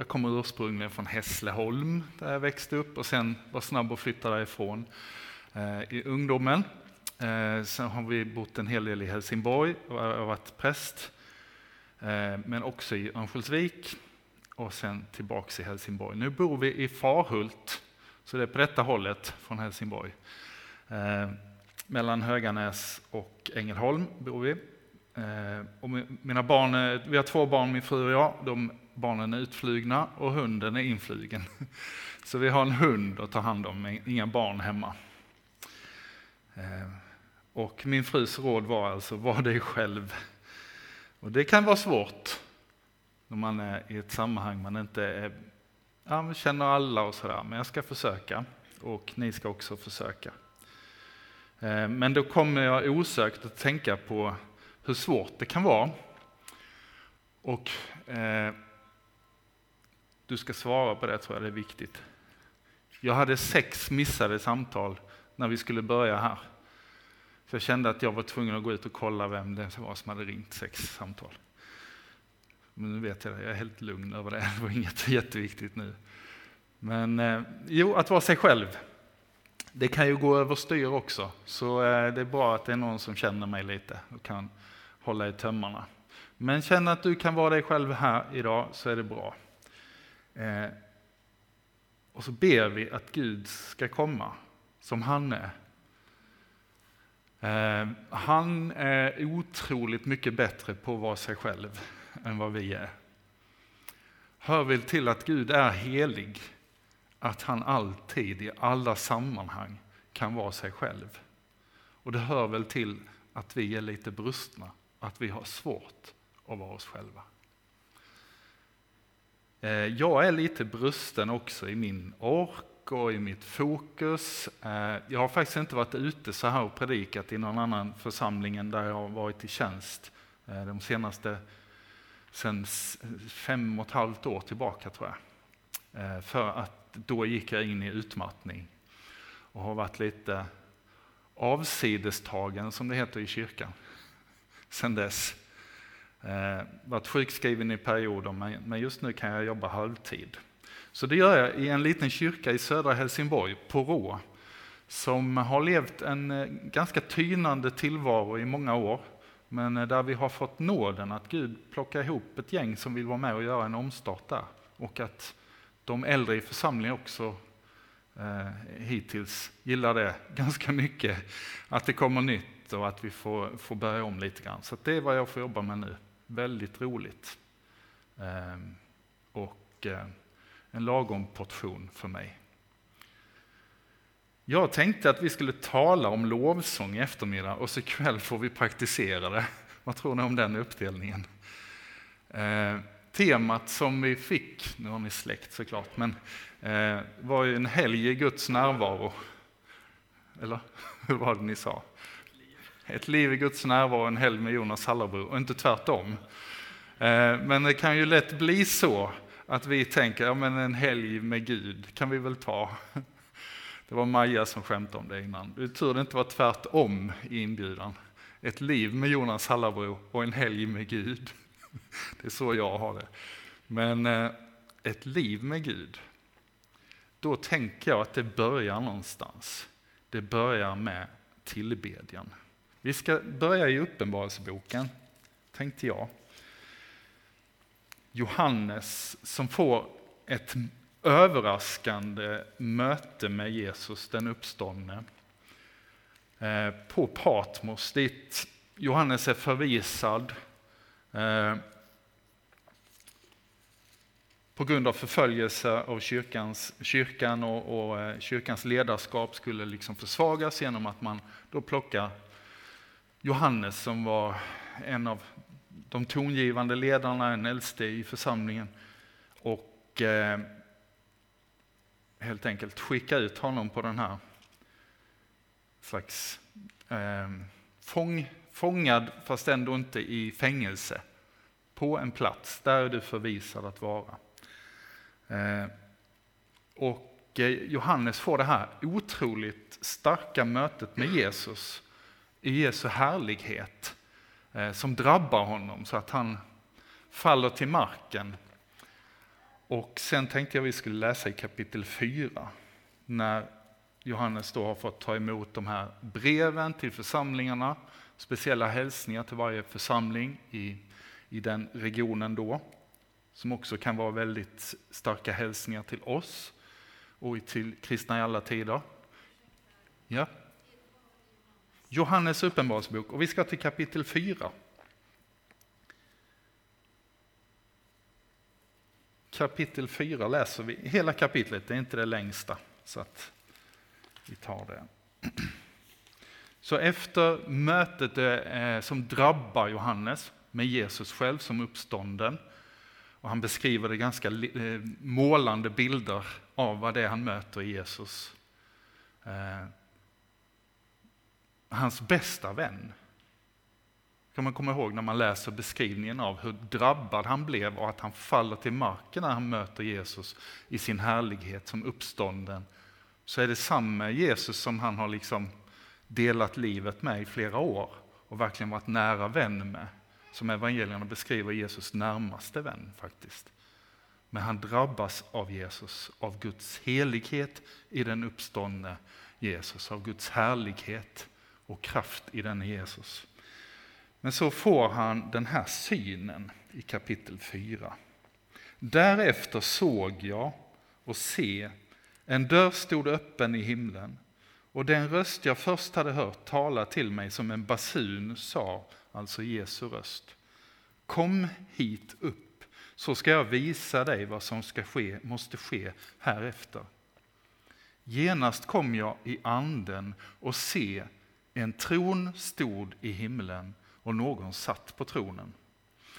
Jag kommer ursprungligen från Hässleholm där jag växte upp och sen var snabb att flytta därifrån eh, i ungdomen. Eh, sen har vi bott en hel del i Helsingborg och jag har varit präst. Eh, men också i Örnsköldsvik och sen tillbaks i Helsingborg. Nu bor vi i Farhult, så det är på detta hållet från Helsingborg. Mellan Höganäs och Ängelholm bor vi. Eh, och mina barn, vi har två barn, min fru och jag. De barnen är utflugna och hunden är influgen. Så vi har en hund att ta hand om, inga barn hemma. Eh, och min frus råd var alltså, var dig själv. Och det kan vara svårt när man är i ett sammanhang man inte är, ja, man känner alla och sådär. Men jag ska försöka och ni ska också försöka. Eh, men då kommer jag osökt att tänka på hur svårt det kan vara. Och eh, du ska svara på det, tror jag det är viktigt. Jag hade sex missade samtal när vi skulle börja här. Så jag kände att jag var tvungen att gå ut och kolla vem det var som hade ringt sex samtal. Men nu vet jag det, jag är helt lugn över det. Det var inget jätteviktigt nu. Men eh, jo, att vara sig själv. Det kan ju gå överstyr också. Så eh, det är bra att det är någon som känner mig lite och kan hålla i tömmarna. Men känn att du kan vara dig själv här idag så är det bra. Eh, och så ber vi att Gud ska komma som han är. Eh, han är otroligt mycket bättre på att vara sig själv än vad vi är. Hör väl till att Gud är helig, att han alltid i alla sammanhang kan vara sig själv. Och det hör väl till att vi är lite brustna, att vi har svårt att vara oss själva. Eh, jag är lite brusten också i min ork och i mitt fokus. Eh, jag har faktiskt inte varit ute så här och predikat i någon annan församling än där jag har varit i tjänst eh, de senaste sen fem och ett halvt år tillbaka tror jag. För att då gick jag in i utmattning och har varit lite avsidestagen som det heter i kyrkan sen dess. Eh, varit sjukskriven i perioder, men just nu kan jag jobba halvtid. Så det gör jag i en liten kyrka i södra Helsingborg, på Rå, som har levt en eh, ganska tynande tillvaro i många år, men eh, där vi har fått nåden att Gud plockar ihop ett gäng som vill vara med och göra en omstart där. Och att de äldre i församlingen också eh, hittills gillar det ganska mycket, att det kommer nytt och att vi får, får börja om lite grann. Så det är vad jag får jobba med nu väldigt roligt. Ehm, och eh, en lagom portion för mig. Jag tänkte att vi skulle tala om lovsång i eftermiddag och så ikväll får vi praktisera det. Vad tror ni om den uppdelningen? Eh, temat som vi fick, nu har ni släkt såklart, men eh, var ju en helg i Guds närvaro. Eller hur var det ni sa? Ett liv i Guds närvaro, en helg med Jonas Hallerbro och inte tvärtom. Eh, men det kan ju lätt bli så att vi tänker, ja men en helg med Gud kan vi väl ta. Det var Maja som skämtade om det innan. Det är tur det inte var tvärtom i inbjudan. Ett liv med Jonas Hallabro och en helg med Gud. Det är så jag har det. Men eh, ett liv med Gud, då tänker jag att det börjar någonstans. Det börjar med tillbedjan. Vi ska börja i Uppenbarelseboken, tänkte jag. Johannes som får ett överraskande möte med Jesus, den uppståndne, eh, på Patmos dit Johannes är förvisad eh, på grund av förföljelse av kyrkans, kyrkan och, och eh, kyrkans ledarskap skulle liksom försvagas genom att man då plockar Johannes som var en av de tongivande ledarna, en äldste i församlingen och eh, helt enkelt skicka ut honom på den här slags eh, fång, fångad, fast ändå inte i fängelse, på en plats. Där är du förvisad att vara. Eh, och eh, Johannes får det här otroligt starka mötet med Jesus i Jesu härlighet eh, som drabbar honom så att han faller till marken. Och sen tänkte jag vi skulle läsa i kapitel 4, när Johannes då har fått ta emot de här breven till församlingarna, speciella hälsningar till varje församling i, i den regionen då, som också kan vara väldigt starka hälsningar till oss och till kristna i alla tider. Ja. Johannes uppenbarelsebok och vi ska till kapitel 4. Kapitel 4 läser vi, hela kapitlet, det är inte det längsta. Så att vi tar det. Så efter mötet eh, som drabbar Johannes med Jesus själv som uppstånden, och han beskriver det ganska eh, målande bilder av vad det är han möter i Jesus. Eh, Hans bästa vän. kan man komma ihåg när man läser beskrivningen av hur drabbad han blev och att han faller till marken när han möter Jesus i sin härlighet som uppstånden. Så är det samma Jesus som han har liksom delat livet med i flera år och verkligen varit nära vän med. Som evangelierna beskriver Jesus närmaste vän faktiskt. Men han drabbas av Jesus, av Guds helighet i den uppståndne Jesus, av Guds härlighet och kraft i den Jesus. Men så får han den här synen i kapitel 4. Därefter såg jag och se, en dörr stod öppen i himlen och den röst jag först hade hört tala till mig som en basun sa, alltså Jesu röst. Kom hit upp, så ska jag visa dig vad som ska ske, måste ske härefter. Genast kom jag i anden och se, en tron stod i himlen och någon satt på tronen.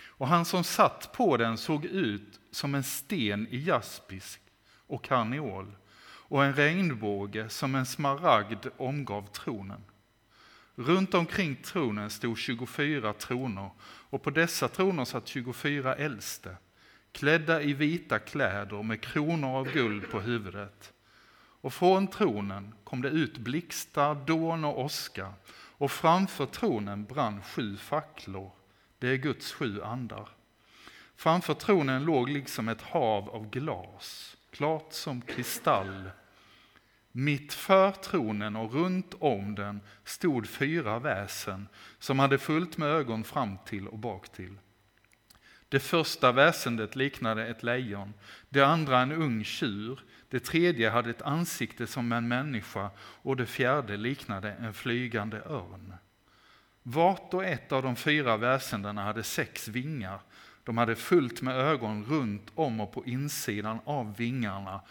Och han som satt på den såg ut som en sten i jaspis och karneol och en regnbåge som en smaragd omgav tronen. Runt omkring tronen stod 24 troner och på dessa troner satt 24 äldste klädda i vita kläder med kronor av guld på huvudet. Och från tronen kom det ut blixtar, dån och åska och framför tronen brann sju facklor. Det är Guds sju andar. Framför tronen låg liksom ett hav av glas, klart som kristall. Mitt för tronen och runt om den stod fyra väsen som hade fullt med ögon fram till och bak till. Det första väsendet liknade ett lejon, det andra en ung tjur, det tredje hade ett ansikte som en människa och det fjärde liknade en flygande örn. Vart och ett av de fyra väsendena hade sex vingar. De hade fullt med ögon runt om och på insidan av vingarna.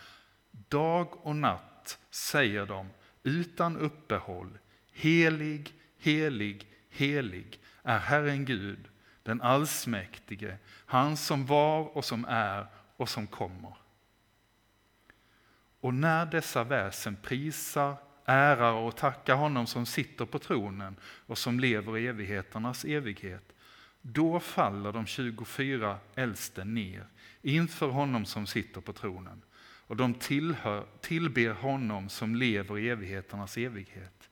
Dag och natt säger de utan uppehåll. Helig, helig, helig är Herren Gud, den allsmäktige, han som var och som är och som kommer. Och när dessa väsen prisar, ärar och tackar honom som sitter på tronen och som lever i evigheternas evighet, då faller de 24 äldste ner inför honom som sitter på tronen och de tillhör, tillber honom som lever i evigheternas evighet.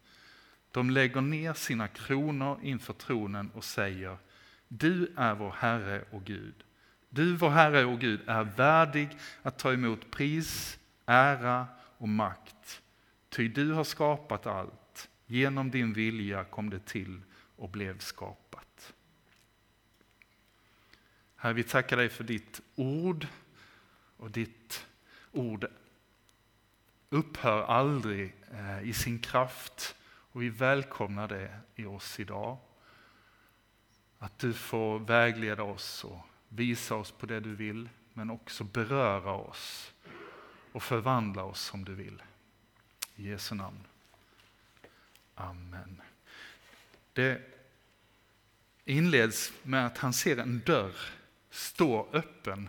De lägger ner sina kronor inför tronen och säger Du är vår Herre och Gud. Du, vår Herre och Gud, är värdig att ta emot pris, ära och makt. Ty du har skapat allt. Genom din vilja kom det till och blev skapat. Herre, vi tackar dig för ditt ord och ditt ord upphör aldrig eh, i sin kraft och vi välkomnar det i oss idag. Att du får vägleda oss och visa oss på det du vill men också beröra oss och förvandla oss som du vill. I Jesu namn. Amen. Det inleds med att han ser en dörr stå öppen.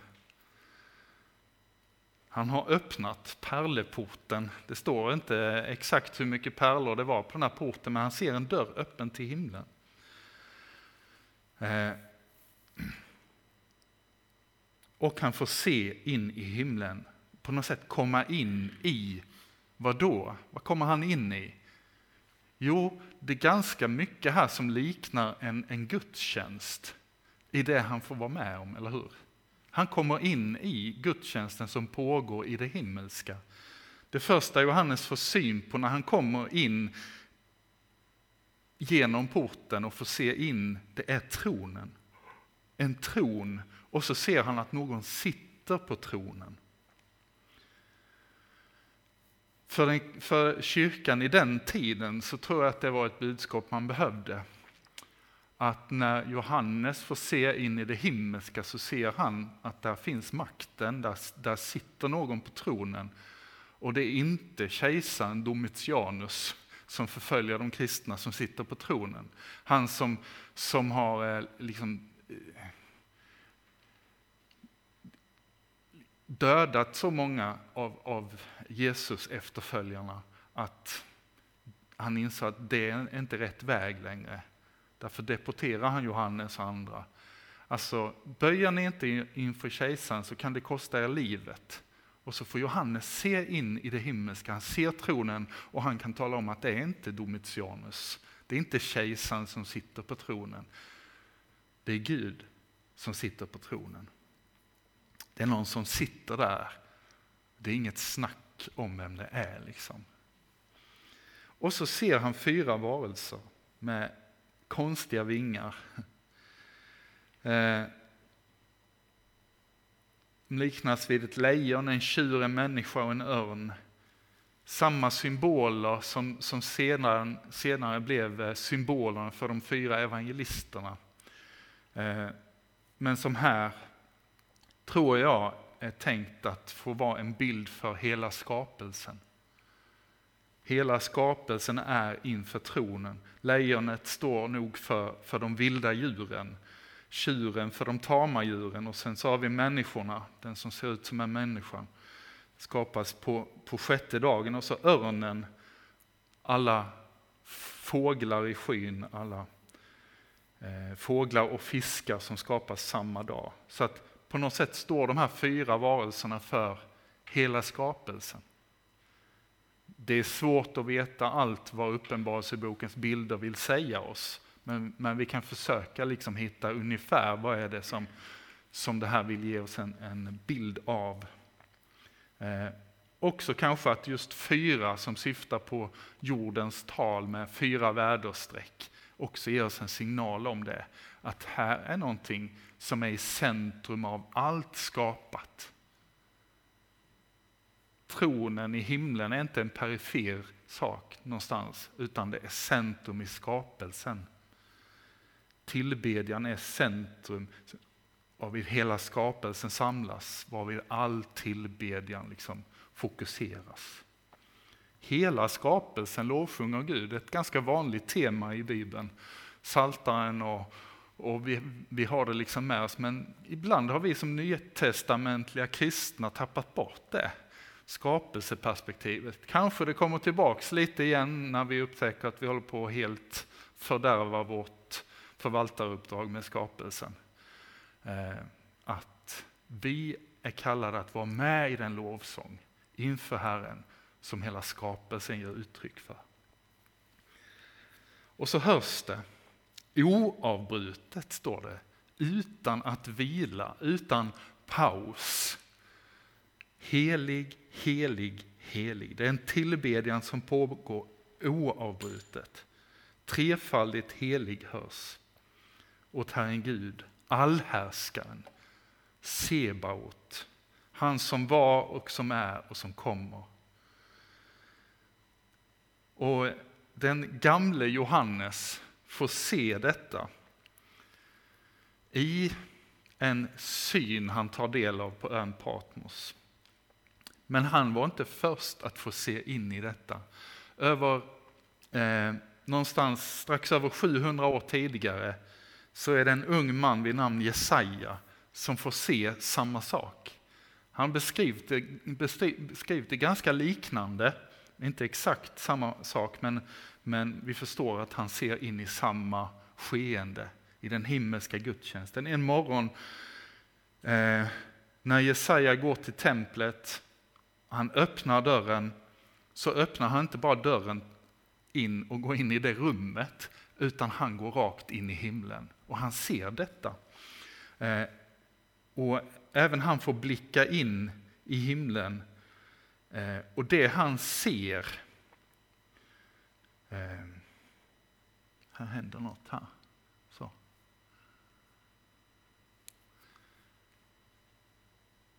Han har öppnat pärleporten. Det står inte exakt hur mycket pärlor det var på den här porten, men han ser en dörr öppen till himlen. Eh, och han får se in i himlen på något sätt komma in i, vad då? Vad kommer han in i? Jo, det är ganska mycket här som liknar en, en gudstjänst i det han får vara med om, eller hur? Han kommer in i gudstjänsten som pågår i det himmelska. Det första Johannes får syn på när han kommer in genom porten och får se in, det är tronen. En tron och så ser han att någon sitter på tronen. För, den, för kyrkan i den tiden så tror jag att det var ett budskap man behövde. Att när Johannes får se in i det himmelska så ser han att där finns makten, där, där sitter någon på tronen. Och det är inte kejsaren Domitianus som förföljer de kristna som sitter på tronen. Han som, som har eh, liksom, eh, dödat så många av, av Jesus efterföljarna att han insåg att det är inte rätt väg längre. Därför deporterar han Johannes och andra. Alltså, böjer ni inte inför kejsaren så kan det kosta er livet. Och så får Johannes se in i det himmelska, han ser tronen och han kan tala om att det är inte Domitianus. Det är inte kejsaren som sitter på tronen. Det är Gud som sitter på tronen. Det är någon som sitter där. Det är inget snack om vem det är. liksom. Och så ser han fyra varelser med konstiga vingar. Eh, liknas vid ett lejon, en tjur, en människa och en örn. Samma symboler som, som senare, senare blev eh, symbolerna för de fyra evangelisterna. Eh, men som här, tror jag, är tänkt att få vara en bild för hela skapelsen. Hela skapelsen är inför tronen. Lejonet står nog för, för de vilda djuren tjuren för de tama djuren och sen så har vi människorna, den som ser ut som en människa, skapas på, på sjätte dagen och så örnen, alla fåglar i skyn, alla eh, fåglar och fiskar som skapas samma dag. Så att på något sätt står de här fyra varelserna för hela skapelsen. Det är svårt att veta allt vad Uppenbarelsebokens bilder vill säga oss. Men, men vi kan försöka liksom hitta ungefär vad är det som, som det här vill ge oss en, en bild av. Eh, också kanske att just fyra som syftar på jordens tal med fyra väderstreck också ger oss en signal om det. Att här är någonting som är i centrum av allt skapat. Tronen i himlen är inte en perifer sak någonstans, utan det är centrum i skapelsen. Tillbedjan är centrum varvid hela skapelsen samlas, varvid all tillbedjan liksom fokuseras. Hela skapelsen lovsjunger Gud, ett ganska vanligt tema i Bibeln. Saltaren och, och vi, vi har det liksom med oss, men ibland har vi som nytestamentliga kristna tappat bort det skapelseperspektivet. Kanske det kommer tillbaks lite igen när vi upptäcker att vi håller på att helt fördärva vårt förvaltaruppdrag med skapelsen. Eh, att vi är kallade att vara med i den lovsång inför Herren som hela skapelsen ger uttryck för. Och så hörs det oavbrutet, står det, utan att vila, utan paus. Helig, helig, helig. Det är en tillbedjan som pågår oavbrutet. Trefaldigt helig hörs åt Herren Gud, allhärskaren, Sebaot, han som var och som är och som kommer. Och den gamle Johannes får se detta i en syn han tar del av på ön Patmos. Men han var inte först att få se in i detta. Över, eh, någonstans strax över 700 år tidigare så är det en ung man vid namn Jesaja som får se samma sak. Han beskrivit det, beskrivit det ganska liknande, inte exakt samma sak, men, men vi förstår att han ser in i samma skeende i den himmelska gudstjänsten. En morgon eh, när Jesaja går till templet, han öppnar dörren, så öppnar han inte bara dörren in och går in i det rummet, utan han går rakt in i himlen och han ser detta. Eh, och även han får blicka in i himlen eh, och det han ser. Eh, här händer något här. Så.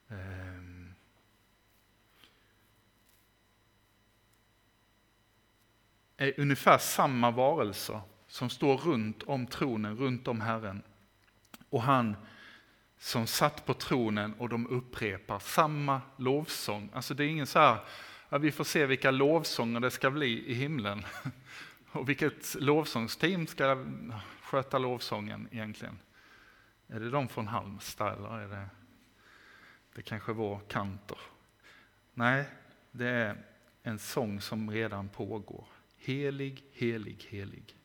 Eh, är ungefär samma varelser som står runt om tronen, runt om Herren. Och han som satt på tronen och de upprepar samma lovsång. Alltså det är ingen så här, ja, vi får se vilka lovsånger det ska bli i himlen. Och vilket lovsångsteam ska sköta lovsången egentligen? Är det de från Halmstad eller är det, det kanske vår kantor? Nej, det är en sång som redan pågår. Helig, helig, helig.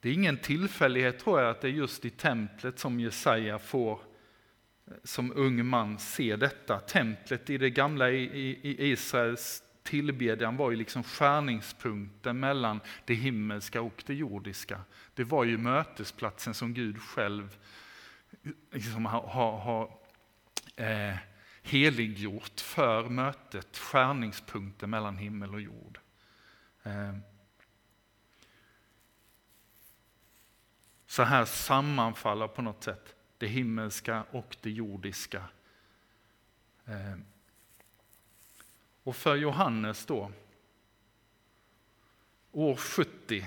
Det är ingen tillfällighet tror jag att det är just i templet som Jesaja får som ung man se detta. Templet i det gamla Israels tillbedjan var ju liksom skärningspunkten mellan det himmelska och det jordiska. Det var ju mötesplatsen som Gud själv liksom har, har, har eh, heliggjort för mötet, skärningspunkten mellan himmel och jord. Eh, Så här sammanfaller på något sätt det himmelska och det jordiska. Eh, och för Johannes då, år 70,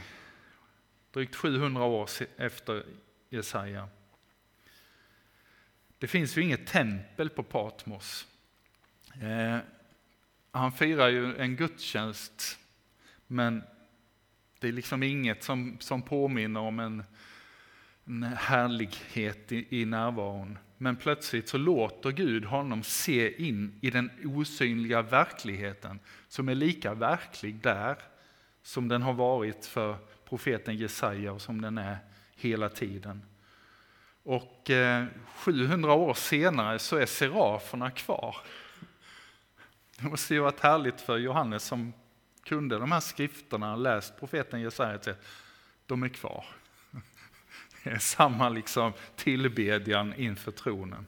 drygt 700 år efter Jesaja. Det finns ju inget tempel på Patmos. Eh, han firar ju en gudstjänst, men det är liksom inget som, som påminner om en en härlighet i, i närvaron. Men plötsligt så låter Gud honom se in i den osynliga verkligheten som är lika verklig där som den har varit för profeten Jesaja och som den är hela tiden. Och eh, 700 år senare så är seraferna kvar. Det måste ju varit härligt för Johannes som kunde de här skrifterna, läst profeten Jesaja, de är kvar samma liksom tillbedjan inför tronen.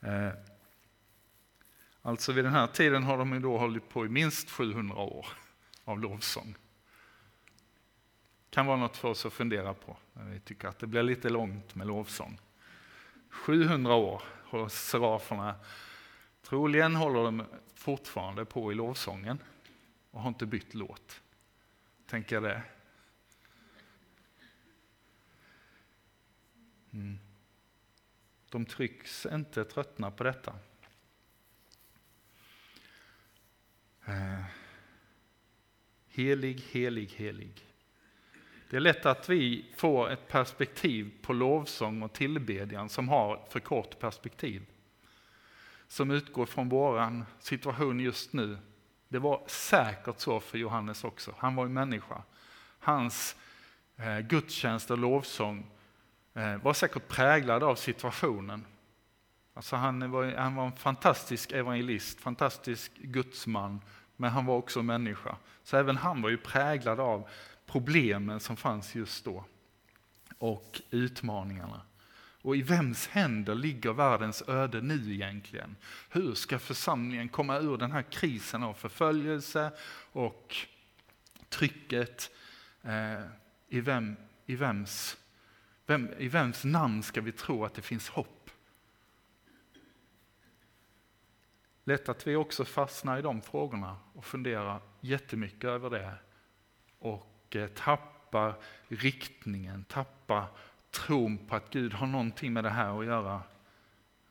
Eh, alltså vid den här tiden har de då hållit på i minst 700 år av lovsång. Kan vara något för oss att fundera på när vi tycker att det blir lite långt med lovsång. 700 år håller seraferna, troligen håller de fortfarande på i lovsången och har inte bytt låt. Tänker jag det. Mm. De trycks inte tröttna på detta. Eh. Helig, helig, helig. Det är lätt att vi får ett perspektiv på lovsång och tillbedjan som har för kort perspektiv. Som utgår från vår situation just nu. Det var säkert så för Johannes också. Han var en människa. Hans eh, gudstjänst och lovsång Eh, var säkert präglad av situationen. Alltså han, var, han var en fantastisk evangelist, fantastisk gudsman, men han var också människa. Så även han var ju präglad av problemen som fanns just då. Och utmaningarna. Och i vems händer ligger världens öde nu egentligen? Hur ska församlingen komma ur den här krisen av förföljelse och trycket? Eh, I, vem, I vems vem, I vems namn ska vi tro att det finns hopp? Lätt att vi också fastnar i de frågorna och funderar jättemycket över det och eh, tappar riktningen, tappar tron på att Gud har någonting med det här att göra.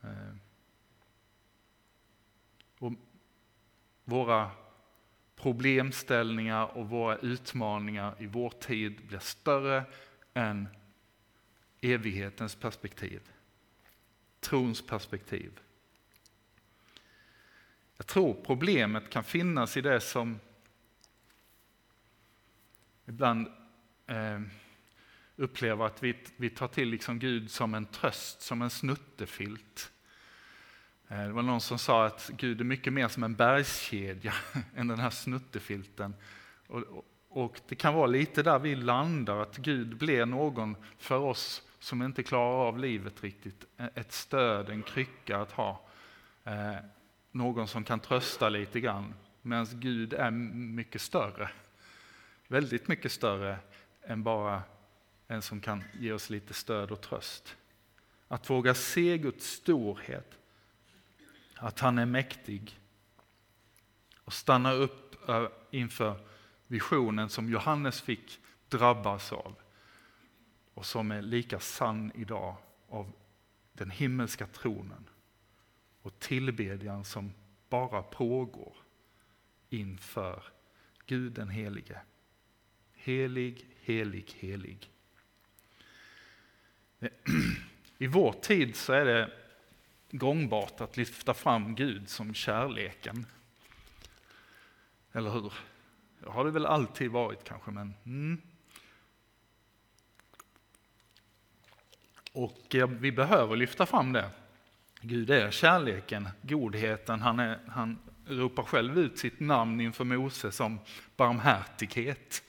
Eh, och våra problemställningar och våra utmaningar i vår tid blir större än evighetens perspektiv. Trons perspektiv. Jag tror problemet kan finnas i det som ibland eh, upplever att vi, vi tar till liksom Gud som en tröst, som en snuttefilt. Eh, det var någon som sa att Gud är mycket mer som en bergskedja än den här snuttefilten. Och, Och det kan vara lite där vi landar, att Gud blir någon för oss som inte klarar av livet riktigt. Ett stöd, en krycka att ha. Eh, någon som kan trösta lite grann. Medan Gud är mycket större. Väldigt mycket större än bara en som kan ge oss lite stöd och tröst. Att våga se Guds storhet, att han är mäktig och stanna upp inför visionen som Johannes fick drabbas av och som är lika sann idag av den himmelska tronen och tillbedjan som bara pågår inför Gud den helige. Helig, helig, helig. I vår tid så är det gångbart att lyfta fram Gud som kärleken. Eller hur? Det har det väl alltid varit kanske, men mm. Och eh, vi behöver lyfta fram det. Gud är kärleken, godheten. Han, är, han ropar själv ut sitt namn inför Mose som barmhärtighet.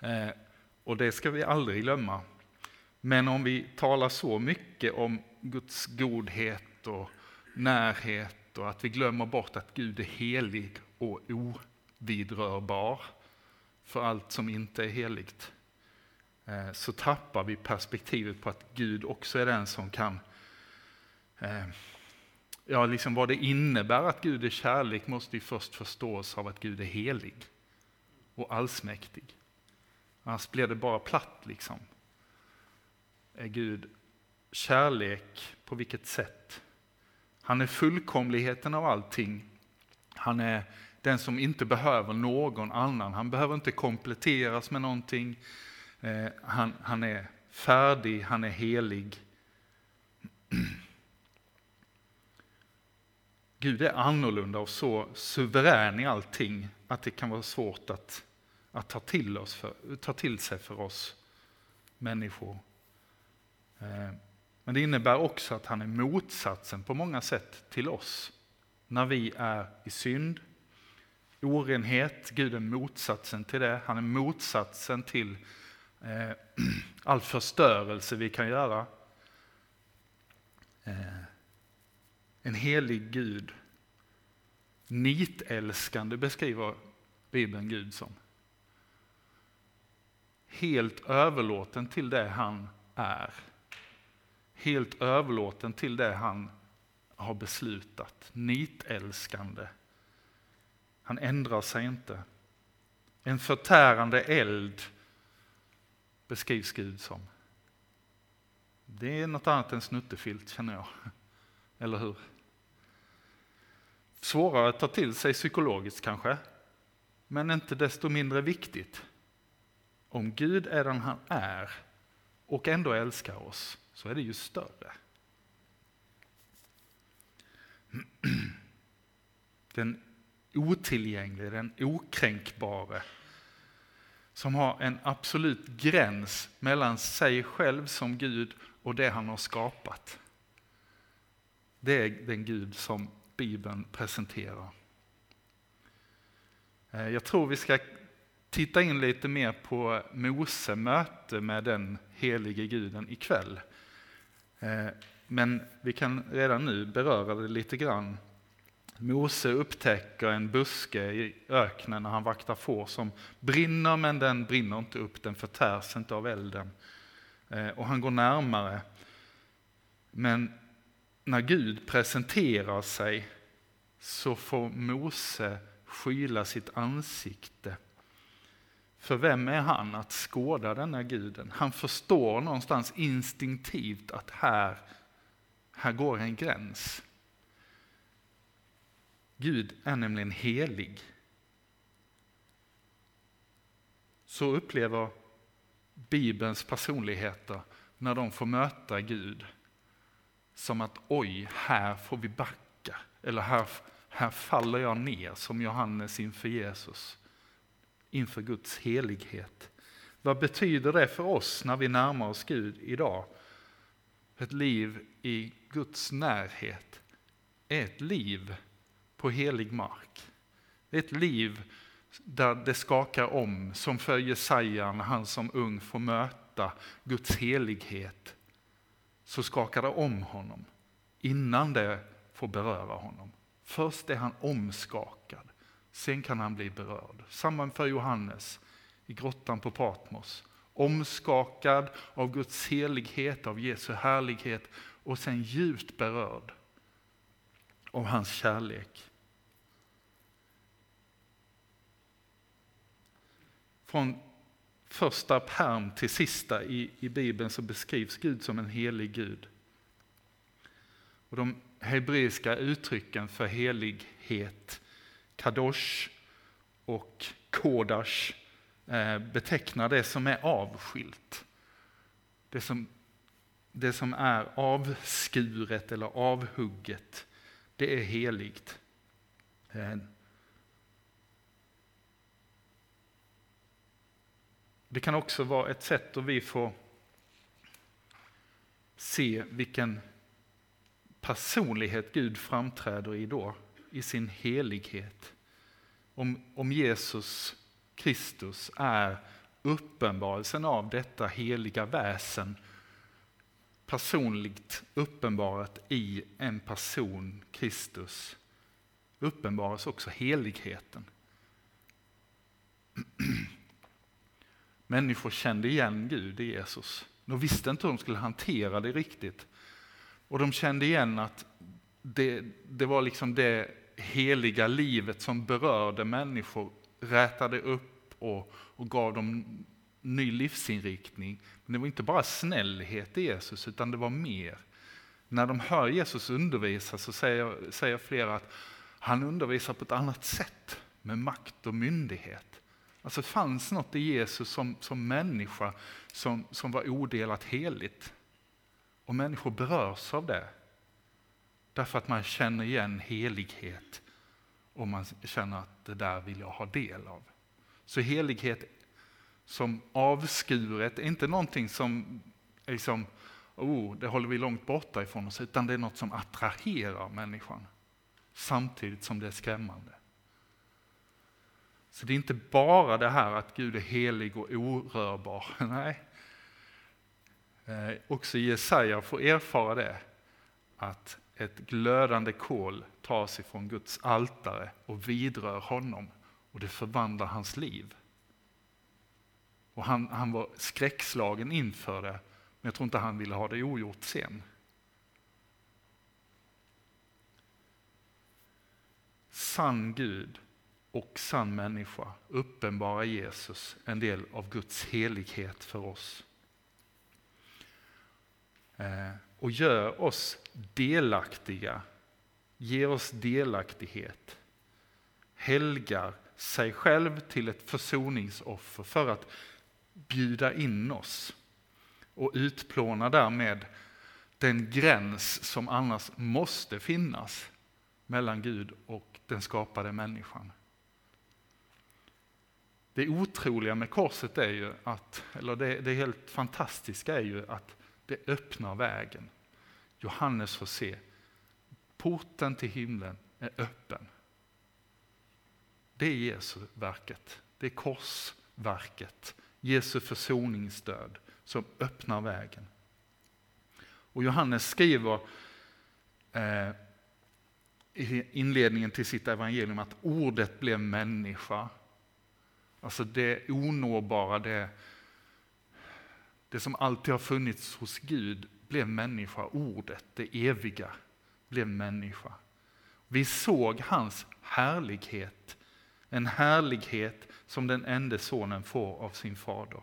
Eh, och det ska vi aldrig glömma. Men om vi talar så mycket om Guds godhet och närhet och att vi glömmer bort att Gud är helig och ovidrörbar för allt som inte är heligt, Eh, så tappar vi perspektivet på att Gud också är den som kan eh, Ja, liksom vad det innebär att Gud är kärlek måste ju först förstås av att Gud är helig och allsmäktig. Annars blir det bara platt liksom. Är Gud kärlek på vilket sätt? Han är fullkomligheten av allting. Han är den som inte behöver någon annan. Han behöver inte kompletteras med någonting. Eh, han, han är färdig, han är helig. Gud är annorlunda och så suverän i allting att det kan vara svårt att, att ta, till oss för, ta till sig för oss människor. Eh, men det innebär också att han är motsatsen på många sätt till oss. När vi är i synd, orenhet, Gud är motsatsen till det. Han är motsatsen till Eh, all förstörelse vi kan göra. Eh, en helig Gud. Nitälskande beskriver Bibeln Gud som. Helt överlåten till det han är. Helt överlåten till det han har beslutat. Nitälskande. Han ändrar sig inte. En förtärande eld beskrivs Gud som. Det är något annat än snuttefilt känner jag. Eller hur? Svårare att ta till sig psykologiskt kanske, men inte desto mindre viktigt. Om Gud är den han är och ändå älskar oss, så är det ju större. Den otillgänglige, den okränkbare, som har en absolut gräns mellan sig själv som Gud och det han har skapat. Det är den Gud som Bibeln presenterar. Eh, jag tror vi ska titta in lite mer på Mose möte med den helige guden ikväll. Eh, men vi kan redan nu beröra det lite grann. Mose upptäcker en buske i öknen när han vaktar får som brinner men den brinner inte upp, den förtärs inte av elden. Eh, och han går närmare. Men när Gud presenterar sig så får Mose skyla sitt ansikte. För vem är han att skåda denna guden? Han förstår någonstans instinktivt att här, här går en gräns. Gud är nämligen helig. Så upplever Bibelns personligheter när de får möta Gud som att oj, här får vi backa. Eller här, här faller jag ner som Johannes inför Jesus. Inför Guds helighet. Vad betyder det för oss när vi närmar oss Gud idag? Ett liv i Guds närhet är ett liv på helig mark. Det är ett liv där det skakar om, som för Jesaja när han som ung får möta Guds helighet, så skakar det om honom innan det får beröra honom. Först är han omskakad, sen kan han bli berörd. Samma för Johannes i grottan på Patmos. Omskakad av Guds helighet, av Jesu härlighet och sen djupt berörd av hans kärlek. Från första perm till sista i, i Bibeln så beskrivs Gud som en helig Gud. Och de hebreiska uttrycken för helighet, kadosh och kodash, eh, betecknar det som är avskilt. Det som, det som är avskuret eller avhugget, det är heligt. Eh, det kan också vara ett sätt då vi får se vilken personlighet Gud framträder i då, i sin helighet. Om, om Jesus Kristus är uppenbarelsen av detta heliga väsen, personligt uppenbarat i en person, Kristus, uppenbaras också heligheten. Människor kände igen Gud i Jesus. De visste inte hur de skulle hantera det riktigt. Och de kände igen att det, det var liksom det heliga livet som berörde människor, rätade upp och, och gav dem ny livsinriktning. Men det var inte bara snällhet i Jesus, utan det var mer. När de hör Jesus undervisa så säger, säger flera att han undervisar på ett annat sätt, med makt och myndighet. Alltså det fanns något i Jesus som, som människa som, som var odelat heligt. Och människor berörs av det. Därför att man känner igen helighet och man känner att det där vill jag ha del av. Så helighet som avskuret är inte någonting som liksom, oh, det håller vi långt borta ifrån oss, utan det är något som attraherar människan samtidigt som det är skrämmande. Så det är inte bara det här att Gud är helig och orörbar. Nej, Eh, också Jesaja får erfara det, att ett glödande kol tas ifrån Guds altare och vidrör honom och det förvandlar hans liv. Och han, han var skräckslagen inför det, men jag tror inte han ville ha det ogjort sen. Sann Gud och sann människa uppenbarar Jesus en del av Guds helighet för oss. Eh, och gör oss delaktiga, ger oss delaktighet, helgar sig själv till ett försoningsoffer för att bjuda in oss och utplåna därmed den gräns som annars måste finnas mellan Gud och den skapade människan. Det otroliga med korset är ju att, eller det, det helt fantastiska är ju att det öppnar vägen. Johannes får se, porten till himlen är öppen. Det är Jesu verket, det är korsverket, Jesu försoningsdöd som öppnar vägen. Och Johannes skriver eh, i inledningen till sitt evangelium att ordet blev människa. Alltså det onåbara, det det som alltid har funnits hos Gud blev människa, ordet, det eviga, blev människa. Vi såg hans härlighet, en härlighet som den enda sonen får av sin fader.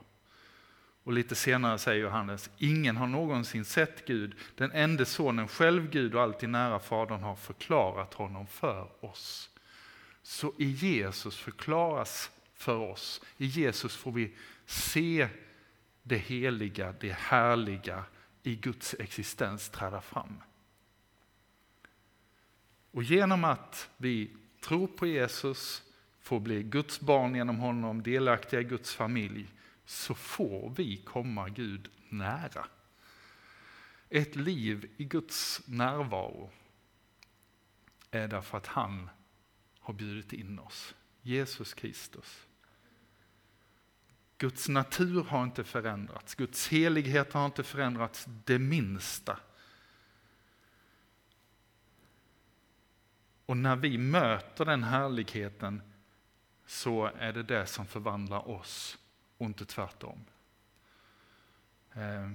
Och lite senare säger Johannes, ingen har någonsin sett Gud, den enda sonen, själv Gud och alltid nära Fadern har förklarat honom för oss. Så i Jesus förklaras för oss, i Jesus får vi se det heliga, det härliga i Guds existens träda fram. Och genom att vi tror på Jesus, får bli Guds barn genom honom, delaktiga i Guds familj, så får vi komma Gud nära. Ett liv i Guds närvaro är därför att han har bjudit in oss. Jesus Kristus. Guds natur har inte förändrats, Guds helighet har inte förändrats det minsta. Och när vi möter den härligheten så är det det som förvandlar oss och inte tvärtom. Eh,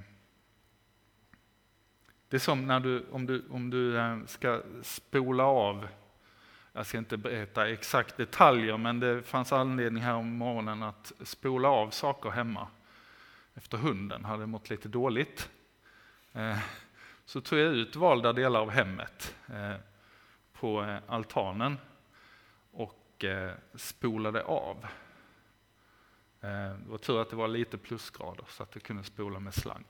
det är som när du, om du, om du eh, ska spola av, jag ska inte berätta exakt detaljer, men det fanns anledning här om morgonen att spola av saker hemma. Efter hunden hade mått lite dåligt. Eh, så tog jag ut valda delar av hemmet eh, på eh, altanen och spolade av. Det var tur att det var lite plusgrader så att jag kunde spola med slang.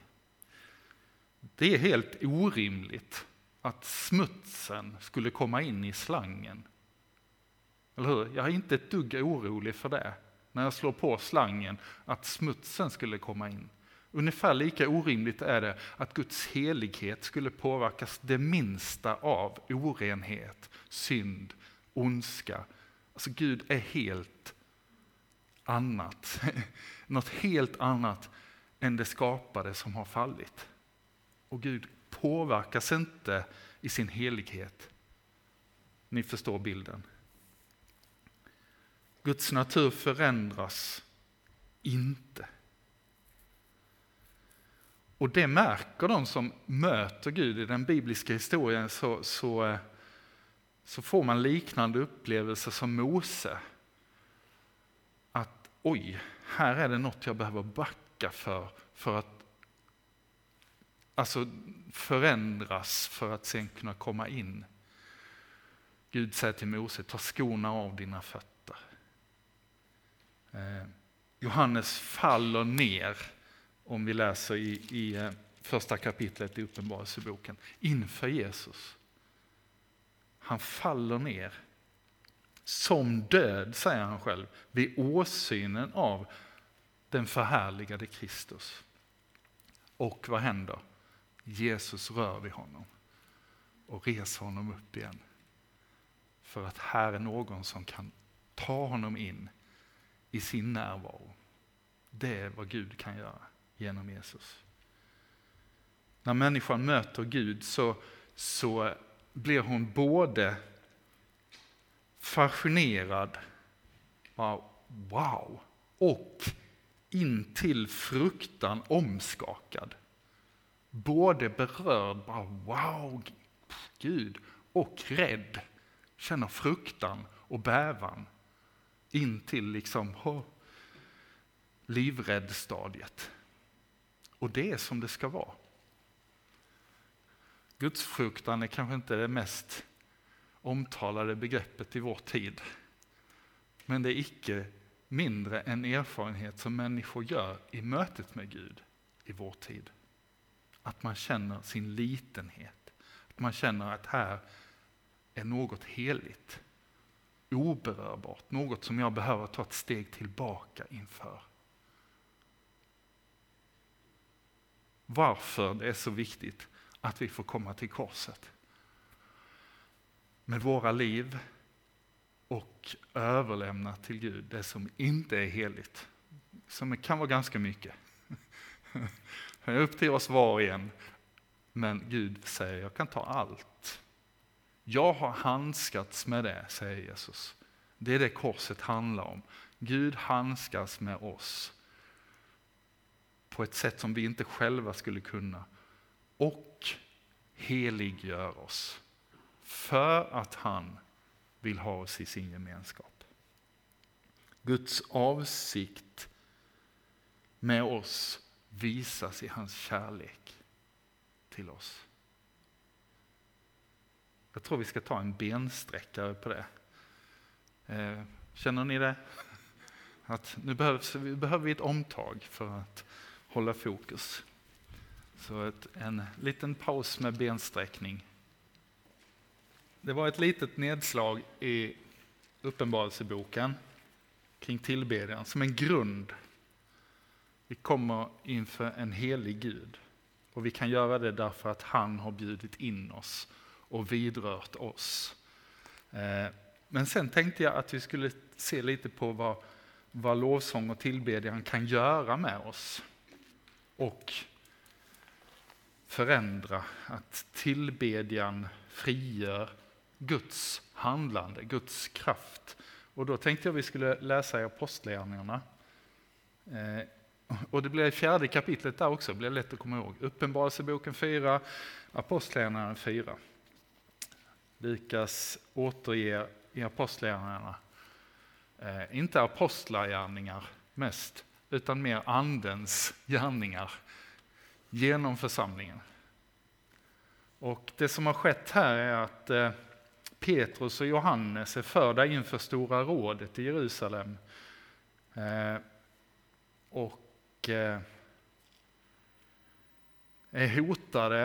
Det är helt orimligt att smutsen skulle komma in i slangen. Eller hur? Jag är inte ett dugg orolig för det, när jag slår på slangen, att smutsen skulle komma in. Ungefär lika orimligt är det att Guds helighet skulle påverkas det minsta av orenhet, synd, ondska. Alltså Gud är helt annat, något helt annat än det skapade som har fallit. Och Gud påverkas inte i sin helighet. Ni förstår bilden. Guds natur förändras inte. Och det märker de som möter Gud i den bibliska historien så, så, eh, så får man liknande upplevelser som Mose. Att oj, här är det något jag behöver backa för, för att alltså förändras för att sen kunna komma in. Gud säger till Mose, ta skorna av dina fötter. Eh, Johannes faller ner, om vi läser i, i eh, första kapitlet i Uppenbarelseboken, inför Jesus. Han faller ner som död, säger han själv, vid åsynen av den förhärligade Kristus. Och vad händer? Jesus rör vid honom och reser honom upp igen. För att här är någon som kan ta honom in i sin närvaro. Det är vad Gud kan göra genom Jesus. När människan möter Gud så, så blir hon både fascinerad, wow, och intill fruktan omskakad både berörd, bara wow, Gud, och rädd. Känner fruktan och bävan in till liksom oh, livrädd-stadiet. Och det är som det ska vara. Gudsfruktan är kanske inte det mest omtalade begreppet i vår tid. Men det är icke mindre en erfarenhet som människor gör i mötet med Gud i vår tid. Att man känner sin litenhet. Att man känner att här är något heligt. Oberörbart, något som jag behöver ta ett steg tillbaka inför. Varför det är så viktigt att vi får komma till korset. Med våra liv och överlämna till Gud det som inte är heligt. Som kan vara ganska mycket. Det är upp till oss var och en. Men Gud säger, jag kan ta allt. Jag har handskats med det, säger Jesus. Det är det korset handlar om. Gud handskas med oss på ett sätt som vi inte själva skulle kunna. Och heliggör oss för att han vill ha oss i sin gemenskap. Guds avsikt med oss visas i hans kärlek till oss. Jag tror vi ska ta en bensträckare på det. Eh, känner ni det? Att nu behövs, behöver vi ett omtag för att hålla fokus. Så ett, en liten paus med bensträckning. Det var ett litet nedslag i Uppenbarelseboken kring tillbedjan som en grund vi kommer inför en helig Gud och vi kan göra det därför att han har bjudit in oss och vidrört oss. Eh, men sen tänkte jag att vi skulle se lite på vad, vad lovsång och tillbedjan kan göra med oss. Och förändra, att tillbedjan frigör Guds handlande, Guds kraft. Och då tänkte jag vi skulle läsa i Apostlagärningarna. Eh, och det blir fjärde kapitlet där också, det blir lätt att komma ihåg. Uppenbarelseboken 4, Apostlagärningarna 4. Lukas återger i Apostlagärningarna, eh, inte apostlagärningar mest, utan mer andens gärningar genom församlingen. Och det som har skett här är att eh, Petrus och Johannes är förda inför Stora rådet i Jerusalem. Eh, och eh, är hotade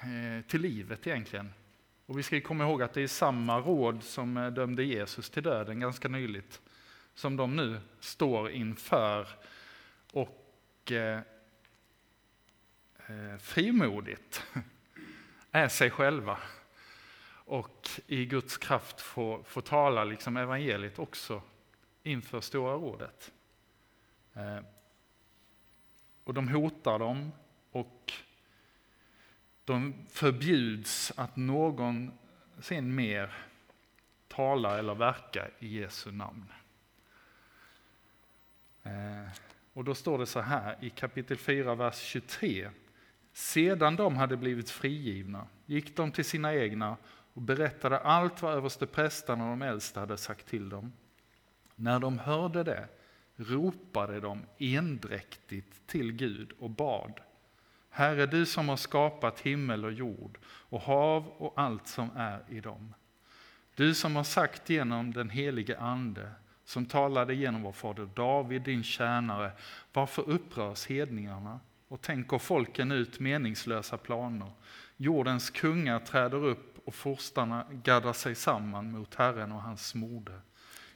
eh, till livet egentligen. Och vi ska komma ihåg att det är samma råd som eh, dömde Jesus till döden ganska nyligt, som de nu står inför och eh, eh frimodigt är sig själva och i Guds kraft få, få tala liksom evangeliet också inför Stora rådet. Eh, och de hotar dem och de förbjuds att någonsin mer tala eller verka i Jesu namn. Eh, och då står det så här i kapitel 4, vers 23. Sedan de hade blivit frigivna gick de till sina egna och berättade allt vad översteprästarna och de äldste hade sagt till dem. När de hörde det ropade de endräktigt till Gud och bad. Herre, du som har skapat himmel och jord och hav och allt som är i dem. Du som har sagt genom den helige Ande, som talade genom vår fader David, din tjänare, varför upprörs hedningarna? och tänker folken ut meningslösa planer. Jordens kungar träder upp och forstarna gaddar sig samman mot Herren och hans mode.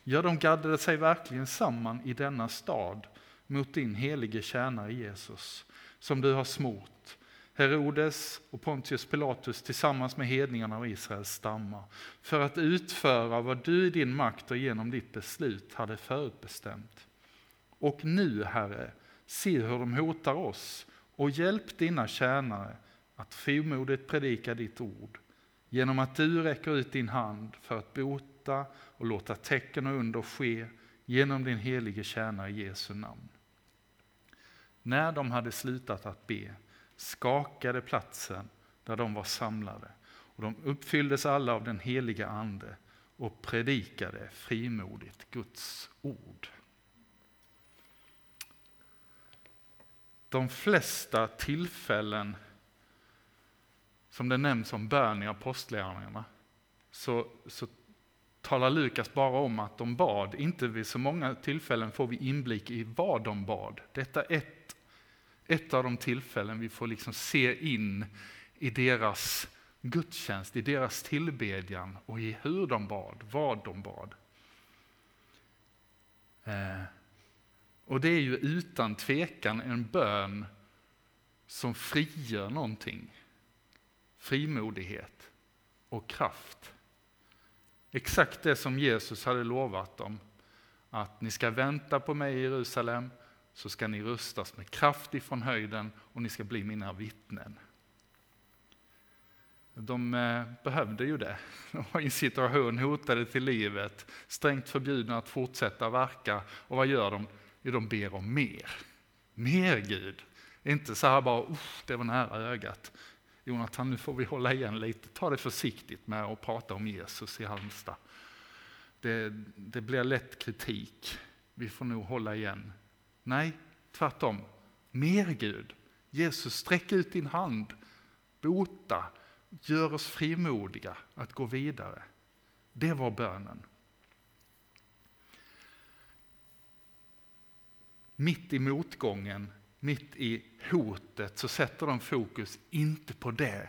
Ja, de gaddade sig verkligen samman i denna stad mot din helige tjänare Jesus, som du har smort. Herodes och Pontius Pilatus tillsammans med hedningarna och Israels stammar, för att utföra vad du i din makt och genom ditt beslut hade förutbestämt. Och nu, Herre, se hur de hotar oss och hjälp dina tjänare att frimodigt predika ditt ord genom att du räcker ut din hand för att bota och låta tecken och under ske genom din helige tjänare Jesu namn. När de hade slutat att be skakade platsen där de var samlade och de uppfylldes alla av den heliga Ande och predikade frimodigt Guds ord. de flesta tillfällen som det nämns om bön i apostlagärningarna så, så talar Lukas bara om att de bad. Inte vid så många tillfällen får vi inblick i vad de bad. Detta är ett, ett av de tillfällen vi får liksom se in i deras gudstjänst, i deras tillbedjan och i hur de bad, vad de bad. Eh. Och det är ju utan tvekan en bön som frigör någonting. Frimodighet och kraft. Exakt det som Jesus hade lovat dem. Att ni ska vänta på mig i Jerusalem, så ska ni rustas med kraft ifrån höjden och ni ska bli mina vittnen. De eh, behövde ju det. De var i en situation hotade till livet, strängt förbjudna att fortsätta verka. Och vad gör de? Jo, de ber om mer. Mer Gud. Inte så här bara, det var nära ögat. Jonathan, nu får vi hålla igen lite. Ta det försiktigt med att prata om Jesus i Halmstad. Det, det blir lätt kritik. Vi får nog hålla igen. Nej, tvärtom. Mer Gud. Jesus, sträck ut din hand. Bota. Gör oss frimodiga att gå vidare. Det var bönen. mitt i motgången, mitt i hotet, så sätter de fokus inte på det,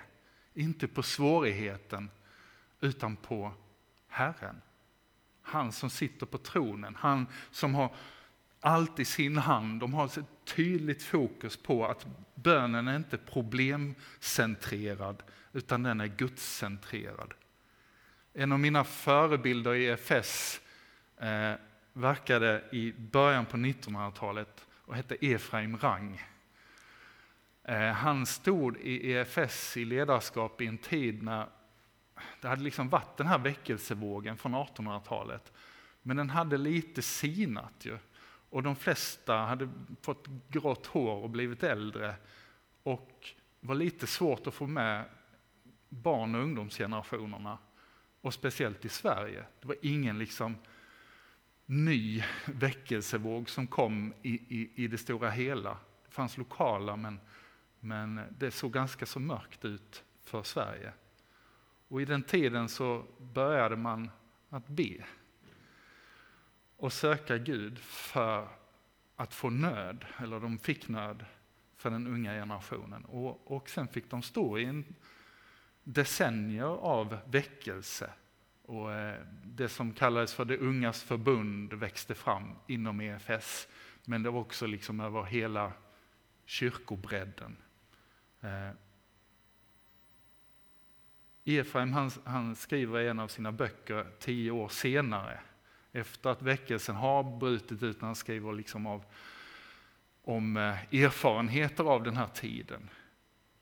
inte på svårigheten, utan på Herren. Han som sitter på tronen, han som har allt i sin hand. De har ett tydligt fokus på att bönen är inte problemcentrerad, utan den är gudscentrerad. En av mina förebilder i EFS eh, verkade i början på 1900-talet och hette Efraim Rang. Eh, han stod i EFS i ledarskap i en tid när det hade liksom varit den här väckelsevågen från 1800-talet. Men den hade lite sinat ju. Och de flesta hade fått grått hår och blivit äldre. Och var lite svårt att få med barn och ungdomsgenerationerna. Och speciellt i Sverige. Det var ingen liksom ny väckelsevåg som kom i, i, i det stora hela. Det fanns lokala men, men det såg ganska så mörkt ut för Sverige. Och i den tiden så började man att be och söka Gud för att få nöd, eller de fick nöd för den unga generationen. Och, och sen fick de stå i en decennier av väckelse. Och eh, det som kallades för det ungas förbund växte fram inom EFS. Men det var också liksom över hela kyrkobredden. Eh, Efraim han, han skriver i en av sina böcker tio år senare, efter att väckelsen har brutit ut, när han skriver liksom av, om eh, erfarenheter av den här tiden,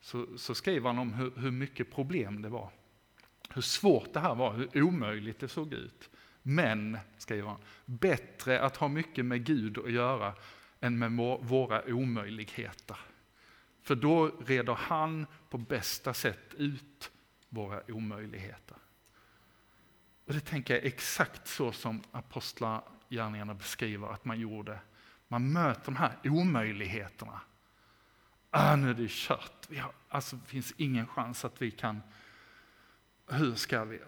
så, så skriver han om hur, hur mycket problem det var. Hur svårt det här var, hur omöjligt det såg ut. Men, skriver han, bättre att ha mycket med Gud att göra än med våra omöjligheter. För då reder han på bästa sätt ut våra omöjligheter. Och det tänker jag är exakt så som apostlagärningarna beskriver att man gjorde. Man möter de här omöjligheterna. Ah, nu är det kört. Vi har, alltså, det finns ingen chans att vi kan... Hur ska vi?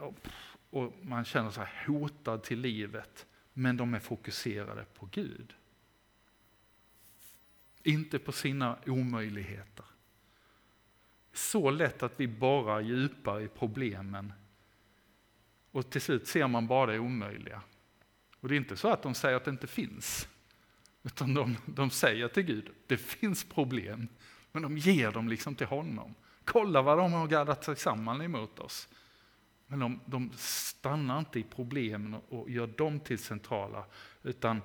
Och man känner sig hotad till livet. Men de är fokuserade på Gud. Inte på sina omöjligheter så lätt att vi borrar djupare i problemen och till slut ser man bara det omöjliga. Och det är inte så att de säger att det inte finns, utan de, de säger till Gud, det finns problem, men de ger dem liksom till honom. Kolla vad de har gaddat sig samman emot oss. Men de, de stannar inte i problemen och, gör dem till centrala, utan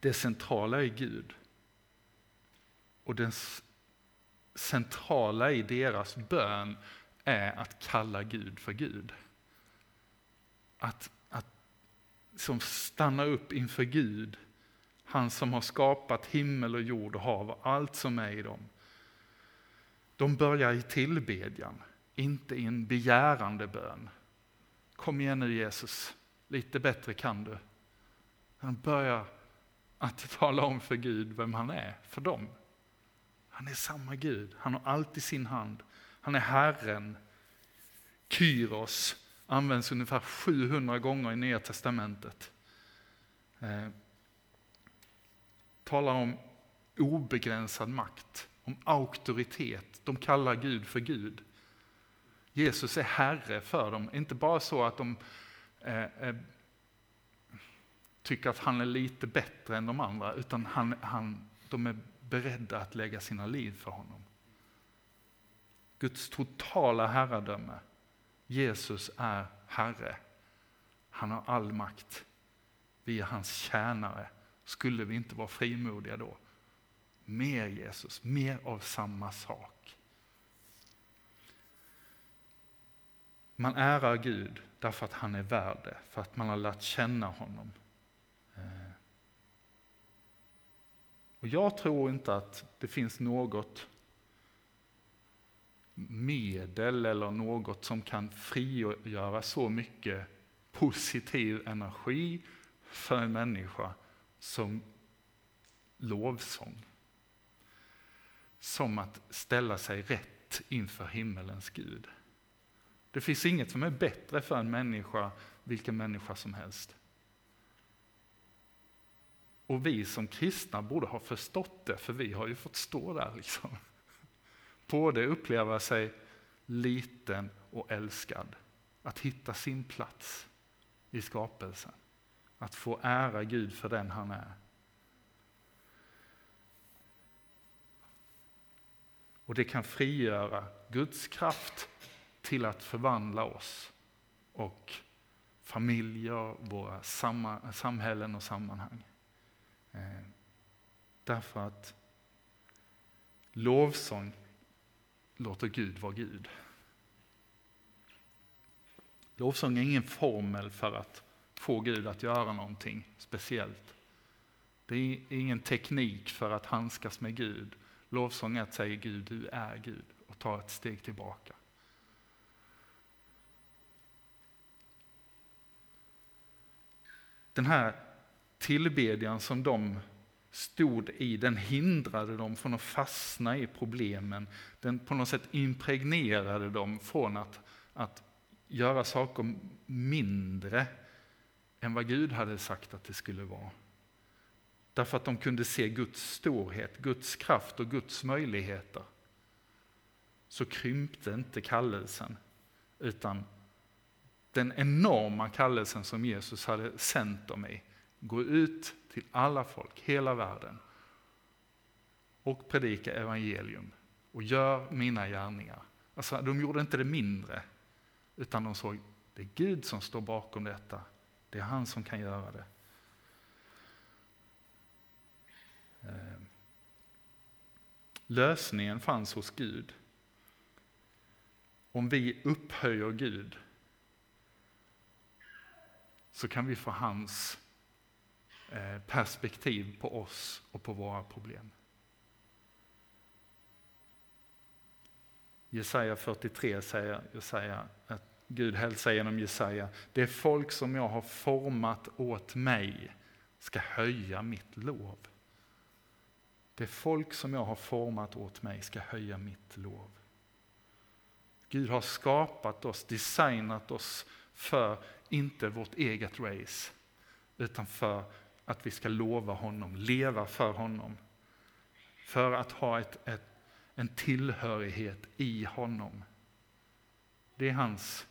det centrala är Gud. Och den centrala i deras bön är att kalla Gud för Gud. Att, att som stanna upp inför Gud, han som har skapat himmel och jord och hav och allt som är i dem. De börjar i tillbedjan, inte i en begärande bön. Kom igen nu Jesus, lite bättre kan du. Han börjar att tala om för Gud vem han är för dem. Han är samma Gud, han har allt i sin hand. Han är Herren. Kyros används ungefär 700 gånger i Nya Testamentet. Eh, talar om obegränsad makt, om auktoritet. De kallar Gud för Gud. Jesus är Herre för dem, inte bara så att de eh, eh, tycker att han är lite bättre än de andra, utan han, han, de är beredda att lägga sina liv för honom. Guds totala herradöme. Jesus är Herre. Han har all makt. Vi är hans tjänare. Skulle vi inte vara frimodiga då? Mer Jesus, mer av samma sak. Man ärar Gud därför att han är värd det, för att man har lärt känna honom. Eh. Och jag tror inte att det finns något medel eller något som kan frigöra så mycket positiv energi för en människa som lovsång. Som att ställa sig rätt inför himmelens Gud. Det finns inget som är bättre för en människa, vilken människa som helst, och vi som kristna borde ha förstått det, för vi har ju fått stå där. Liksom. Både uppleva sig liten och älskad. Att hitta sin plats i skapelsen. Att få ära Gud för den han är. Och det kan frigöra Guds kraft till att förvandla oss och familjer, våra samhällen och sammanhang. Eh, därför att lovsång låter Gud vara Gud. Lovsång är ingen formel för att få Gud att göra någonting speciellt. Det är ingen teknik för att handskas med Gud. Lovsång är att säga Gud, du är Gud och ta ett steg tillbaka. Den här tillbedjan som de stod i, den hindrade dem från att fastna i problemen. Den på något sätt impregnerade dem från att, att göra saker mindre än vad Gud hade sagt att det skulle vara. Därför att de kunde se Guds storhet, Guds kraft och Guds möjligheter. Så krympte inte kallelsen, utan den enorma kallelsen som Jesus hade sänt dem i. Gå ut till alla folk, hela världen och predika evangelium och gör mina gärningar. Alltså, de gjorde inte det mindre, utan de såg det är Gud som står bakom detta. Det är han som kan göra det. Ehm. Lösningen fanns hos Gud. Om vi upphöjer Gud så kan vi få hans Eh, perspektiv på oss och på våra problem. Jesaja 43 säger Jesaja att Gud hälsar genom Jesaja. Det folk som jag har format åt mig ska höja mitt lov. Det folk som jag har format åt mig ska höja mitt lov. Gud har skapat oss, designat oss för inte vårt eget race, utan för att vi ska lova honom, leva för honom. För att ha ett, ett, en tillhörighet i honom. Det är hans,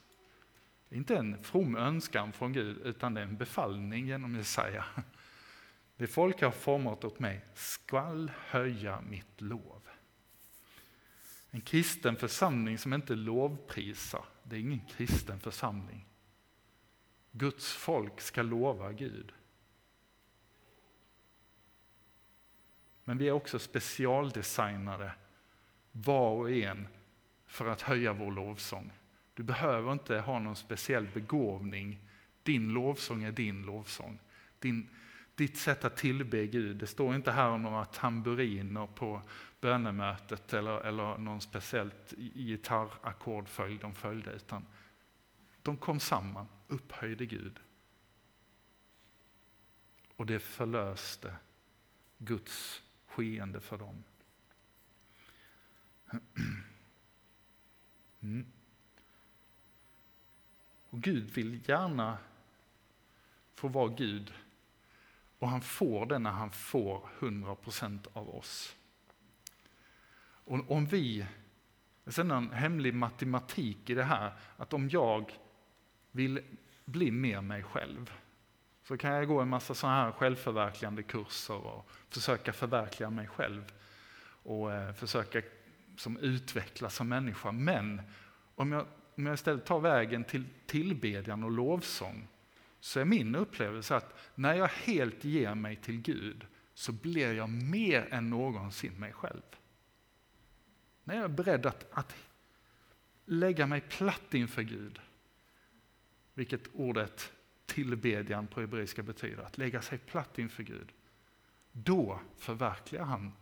inte en from önskan från Gud, utan det är en befallning genom Jesaja. Det folk har format åt mig skall höja mitt lov. En kristen församling som inte lovprisar, det är ingen kristen församling. Guds folk ska lova Gud. Men vi är också specialdesignade, var och en, för att höja vår lovsång. Du behöver inte ha någon speciell begåvning. Din lovsång är din lovsång. Din, ditt sätt att tillbe Gud. Det står inte här om några tamburiner på bönemötet eller, eller någon speciellt gitarrackordföljd de följde, utan de kom samman, upphöjde Gud. Och det förlöste Guds skeende för dem. Mm. Och Gud vill gärna få vara Gud och han får det när han får 100% av oss. Och om vi, det är en hemlig matematik i det här, att om jag vill bli mer mig själv, så kan jag gå en massa sådana här självförverkligande kurser och försöka förverkliga mig själv och eh, försöka som utvecklas som människa. Men om jag, om jag istället tar vägen till tillbedjan och lovsång så är min upplevelse att när jag helt ger mig till Gud så blir jag mer än någonsin mig själv. När jag är beredd att, att lägga mig platt inför Gud, vilket ordet tillbedjan på hebreiska betyder, att lägga sig platt inför Gud, då förverkligar han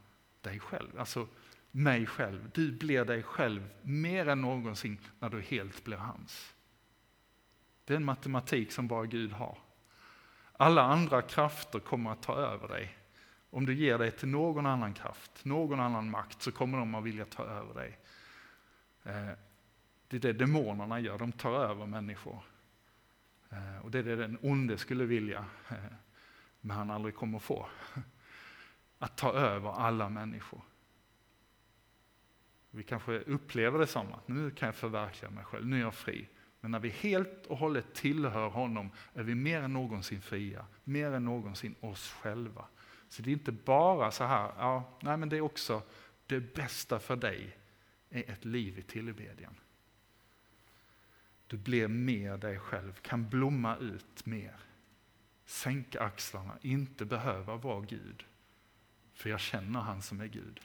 dig själv, alltså mig själv. Du blir dig själv mer än någonsin när du helt blir hans. Det är en matematik som bara Gud har. Alla andra krafter kommer att ta över dig. Om du ger dig till någon annan kraft, någon annan makt, så kommer de att vilja ta över dig. Eh, det är det demonerna gör, de tar över människor. Eh, och det är det den onde skulle vilja, eh, men han aldrig kommer få. Att ta över alla människor. Vi kanske upplever det som att nu kan jag förverkliga mig själv, nu är jag fri. Men när vi helt och hållet tillhör honom är vi mer än någonsin fria, mer än någonsin oss själva. Så det är inte bara så här, ja, nej men det är också det bästa för dig är ett liv i tillbedjan du blir mer dig själv, kan blomma ut mer. Sänka axlarna, inte behöva vara Gud. För jag känner han som är Gud.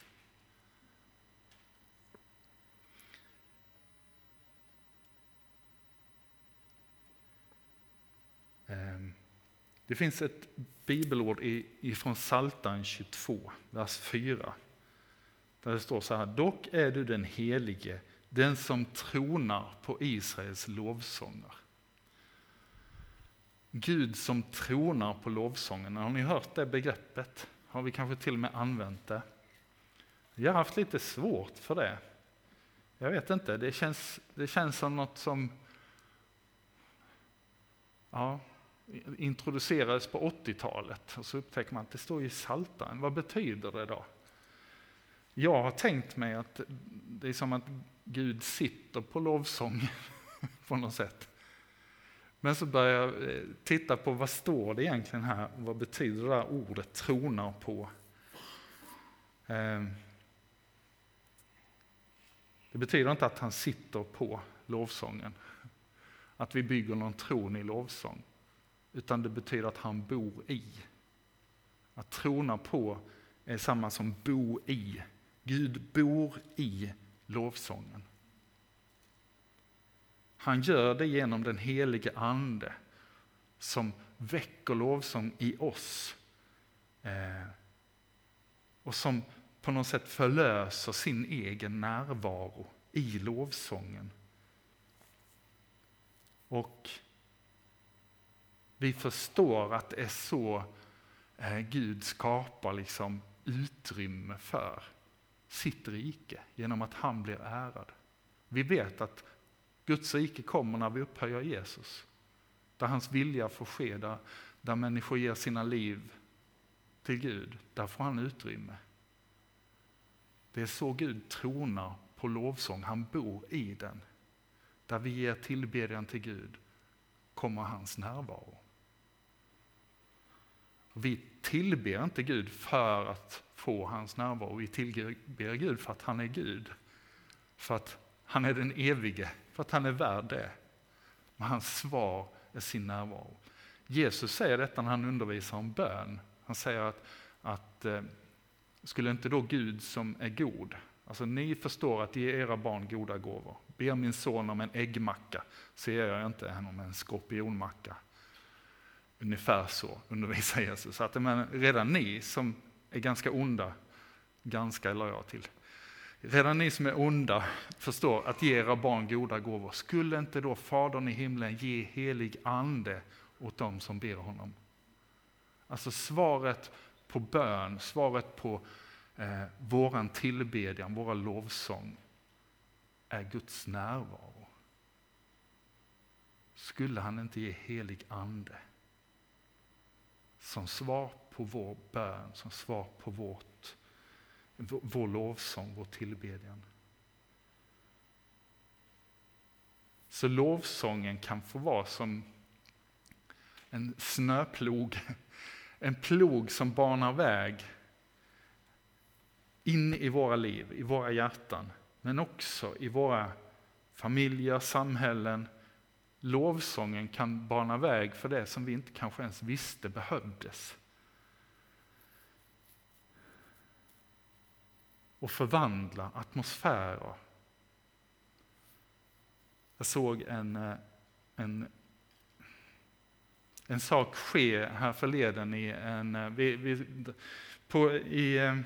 Ehm, det finns ett bibelord ifrån Psaltaren 22, vers 4. Där det står så här, dock är du den helige, den som tronar på Israels lovsånger. Gud som tronar på lovsången, har ni hört det begreppet? Har vi kanske till och med använt det? Jag har haft lite svårt för det. Jag vet inte, det känns, det känns som något som ja, introducerades på 80-talet. Och så upptäcker man att det står i Psaltaren. Vad betyder det då? Jag har tänkt mig att det är som att Gud sitter på lovsång på något sätt. Men så börjar jag eh, titta på vad står det egentligen här? Vad betyder det här ordet tronar på? Ehm. Det betyder inte att han sitter på lovsången, att vi bygger någon tron i lovsång, utan det betyder att han bor i. Att trona på är samma som bo i. Gud bor i lovsången. Han gör det genom den helige Ande som väcker lovsång i oss. Eh, och som på något sätt förlöser sin egen närvaro i lovsången. Och vi förstår att det är så eh, Gud skapar liksom utrymme för sitt rike genom att han blir ärad. Vi vet att Guds rike kommer när vi upphöjer Jesus. Där hans vilja får ske, där, där människor ger sina liv till Gud. Där får han utrymme. Det är så Gud tronar på lovsång, han bor i den. Där vi ger tillbedjan till Gud kommer hans närvaro. Vi tillber inte Gud för att få hans närvaro, vi tillber Gud för att han är Gud. För att han är den evige, för att han är värd det. Men hans svar är sin närvaro. Jesus säger detta när han undervisar om bön. Han säger att, att eh, skulle inte då Gud som är god, alltså ni förstår att ge era barn goda gåvor. Ber min son om en äggmacka så ger jag inte honom en skorpionmacka. Ungefär så undervisar Jesus. Att, men, redan ni som är ganska onda, ganska eller jag till, Redan ni som är onda förstår att ge era barn goda gåvor. Skulle inte då Fadern i himlen ge helig ande åt dem som ber honom? Alltså svaret på bön, svaret på eh, våran tillbedjan, våra lovsång är Guds närvaro. Skulle han inte ge helig ande som svar på vår bön, som svar på vårt vår lovsång, vår tillbedjan. Så lovsången kan få vara som en snöplog, en plog som banar väg in i våra liv, i våra hjärtan, men också i våra familjer, samhällen. Lovsången kan bana väg för det som vi inte kanske ens visste behövdes. Och förvandla atmosfärer. Jag såg en, eh, en, en sak ske här förleden i, en, eh, vi, vi, på, i, eh,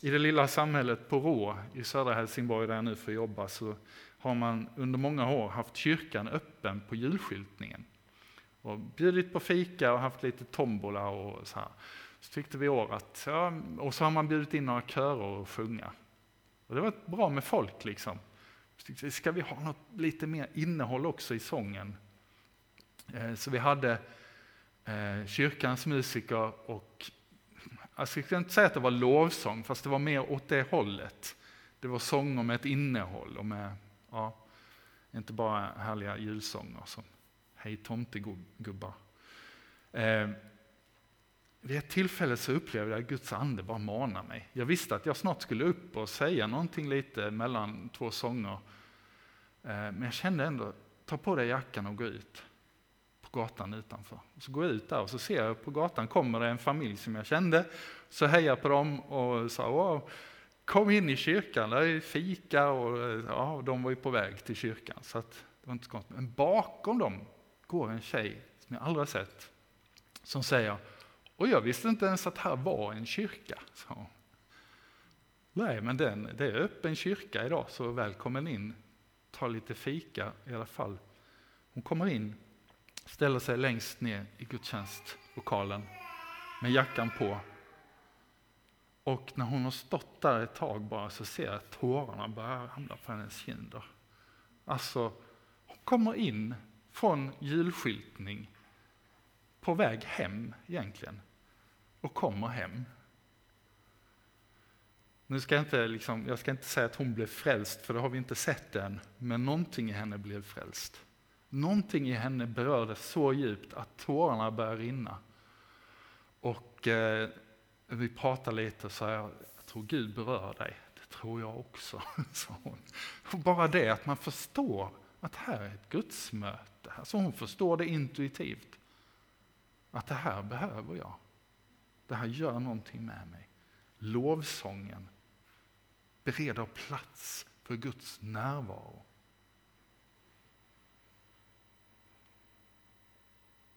i det lilla samhället på Rå i södra Helsingborg där jag nu får jobba så har man under många år haft kyrkan öppen på julskyltningen. Och bjudit på fika och haft lite tombola och så här. Så tyckte vi i år att, ja, och så har man bjudit in några körer och sjunga. Och det var bra med folk liksom. Ska vi ha något lite mer innehåll också i sången? Eh, så vi hade eh, kyrkans musiker och alltså jag ska inte säga att det var lovsång, fast det var mer åt det hållet. Det var sånger med ett innehåll och med, ja, inte bara härliga julsånger som Hej tomtegubbar. Eh, vid ett tillfälle så upplevde jag att Guds ande bara mana mig. Jag visste att jag snart skulle upp och säga någonting lite mellan två sånger. Eh, men jag kände ändå, ta på dig jackan och gå ut på gatan utanför. Så går jag ut där och så ser jag på gatan kommer det en familj som jag kände. Så hejar jag på dem och sa Åh, kom in i kyrkan, där är fika och eh, ja, de var ju på väg till kyrkan. Så att, det var inte så konstigt. Men bakom dem går en tjej som jag aldrig har sett som säger och jag visste inte ens att här var en kyrka. Så. Nej, men den, det är öppen kyrka idag, så välkommen in. Ta lite fika i alla fall. Hon kommer in, ställer sig längst ner i gudstjänstlokalen med jackan på. Och när hon har stått där ett tag bara så ser jag att tårarna börjar ramla på hennes kinder. Alltså, hon kommer in från julskyltning på väg hem egentligen och kommer hem. Nu ska jag, inte liksom, jag ska inte säga att hon blev frälst, för det har vi inte sett än, men någonting i henne blev frälst. Någonting i henne berörde så djupt att tårarna började rinna. Och eh, vi pratade lite och sa, jag, jag tror Gud berör dig. Det tror jag också, sa hon. Och bara det att man förstår att här är ett gudsmöte. Alltså hon förstår det intuitivt. Att det här behöver jag. Det här gör någonting med mig. Lovsången bereder plats för Guds närvaro.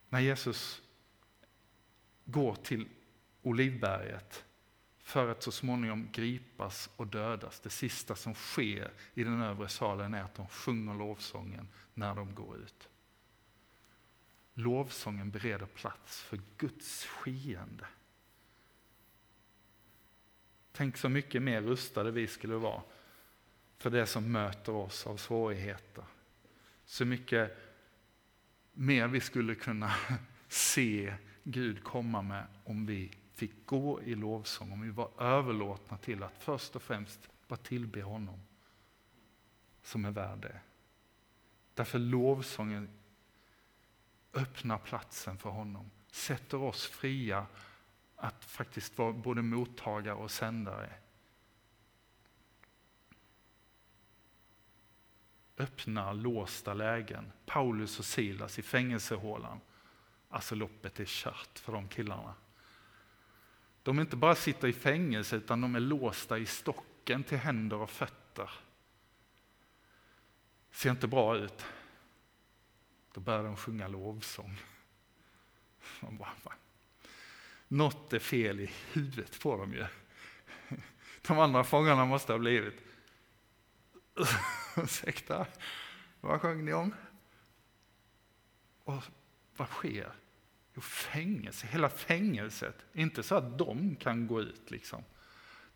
När Jesus går till Olivberget för att så småningom gripas och dödas. Det sista som sker i den övre salen är att de sjunger lovsången när de går ut. Lovsången bereder plats för Guds skeende. Tänk så mycket mer rustade vi skulle vara för det som möter oss av svårigheter. Så mycket mer vi skulle kunna se Gud komma med om vi fick gå i lovsång, om vi var överlåtna till att först och främst bara tillbe honom som är värd det. Därför lovsången öppnar platsen för honom, sätter oss fria att faktiskt vara både mottagare och sändare. Öppna låsta lägen. Paulus och Silas i fängelsehålan. Alltså loppet är kört för de killarna. De inte bara sitter i fängelse utan de är låsta i stocken till händer och fötter. Ser inte bra ut. Då börjar de sjunga lovsång. Man bara, något är fel i huvudet på dem ju. De andra fångarna måste ha blivit, ursäkta, vad sjöng ni om? Och vad sker? Jo, fängelse, hela fängelset. Inte så att de kan gå ut liksom.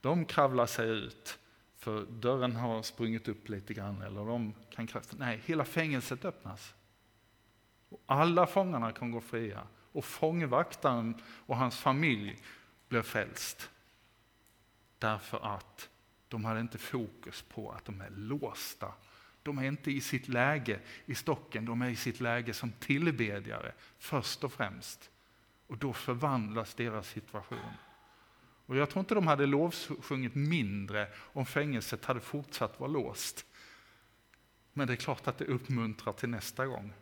De kravlar sig ut, för dörren har sprungit upp lite grann. Eller de kan kravla Nej, hela fängelset öppnas. Alla fångarna kan gå fria och fångvaktaren och hans familj blev frälst. Därför att de hade inte fokus på att de är låsta. De är inte i sitt läge i stocken, de är i sitt läge som tillbedjare först och främst. Och då förvandlas deras situation. Och jag tror inte de hade lovsjungit mindre om fängelset hade fortsatt vara låst. Men det är klart att det uppmuntrar till nästa gång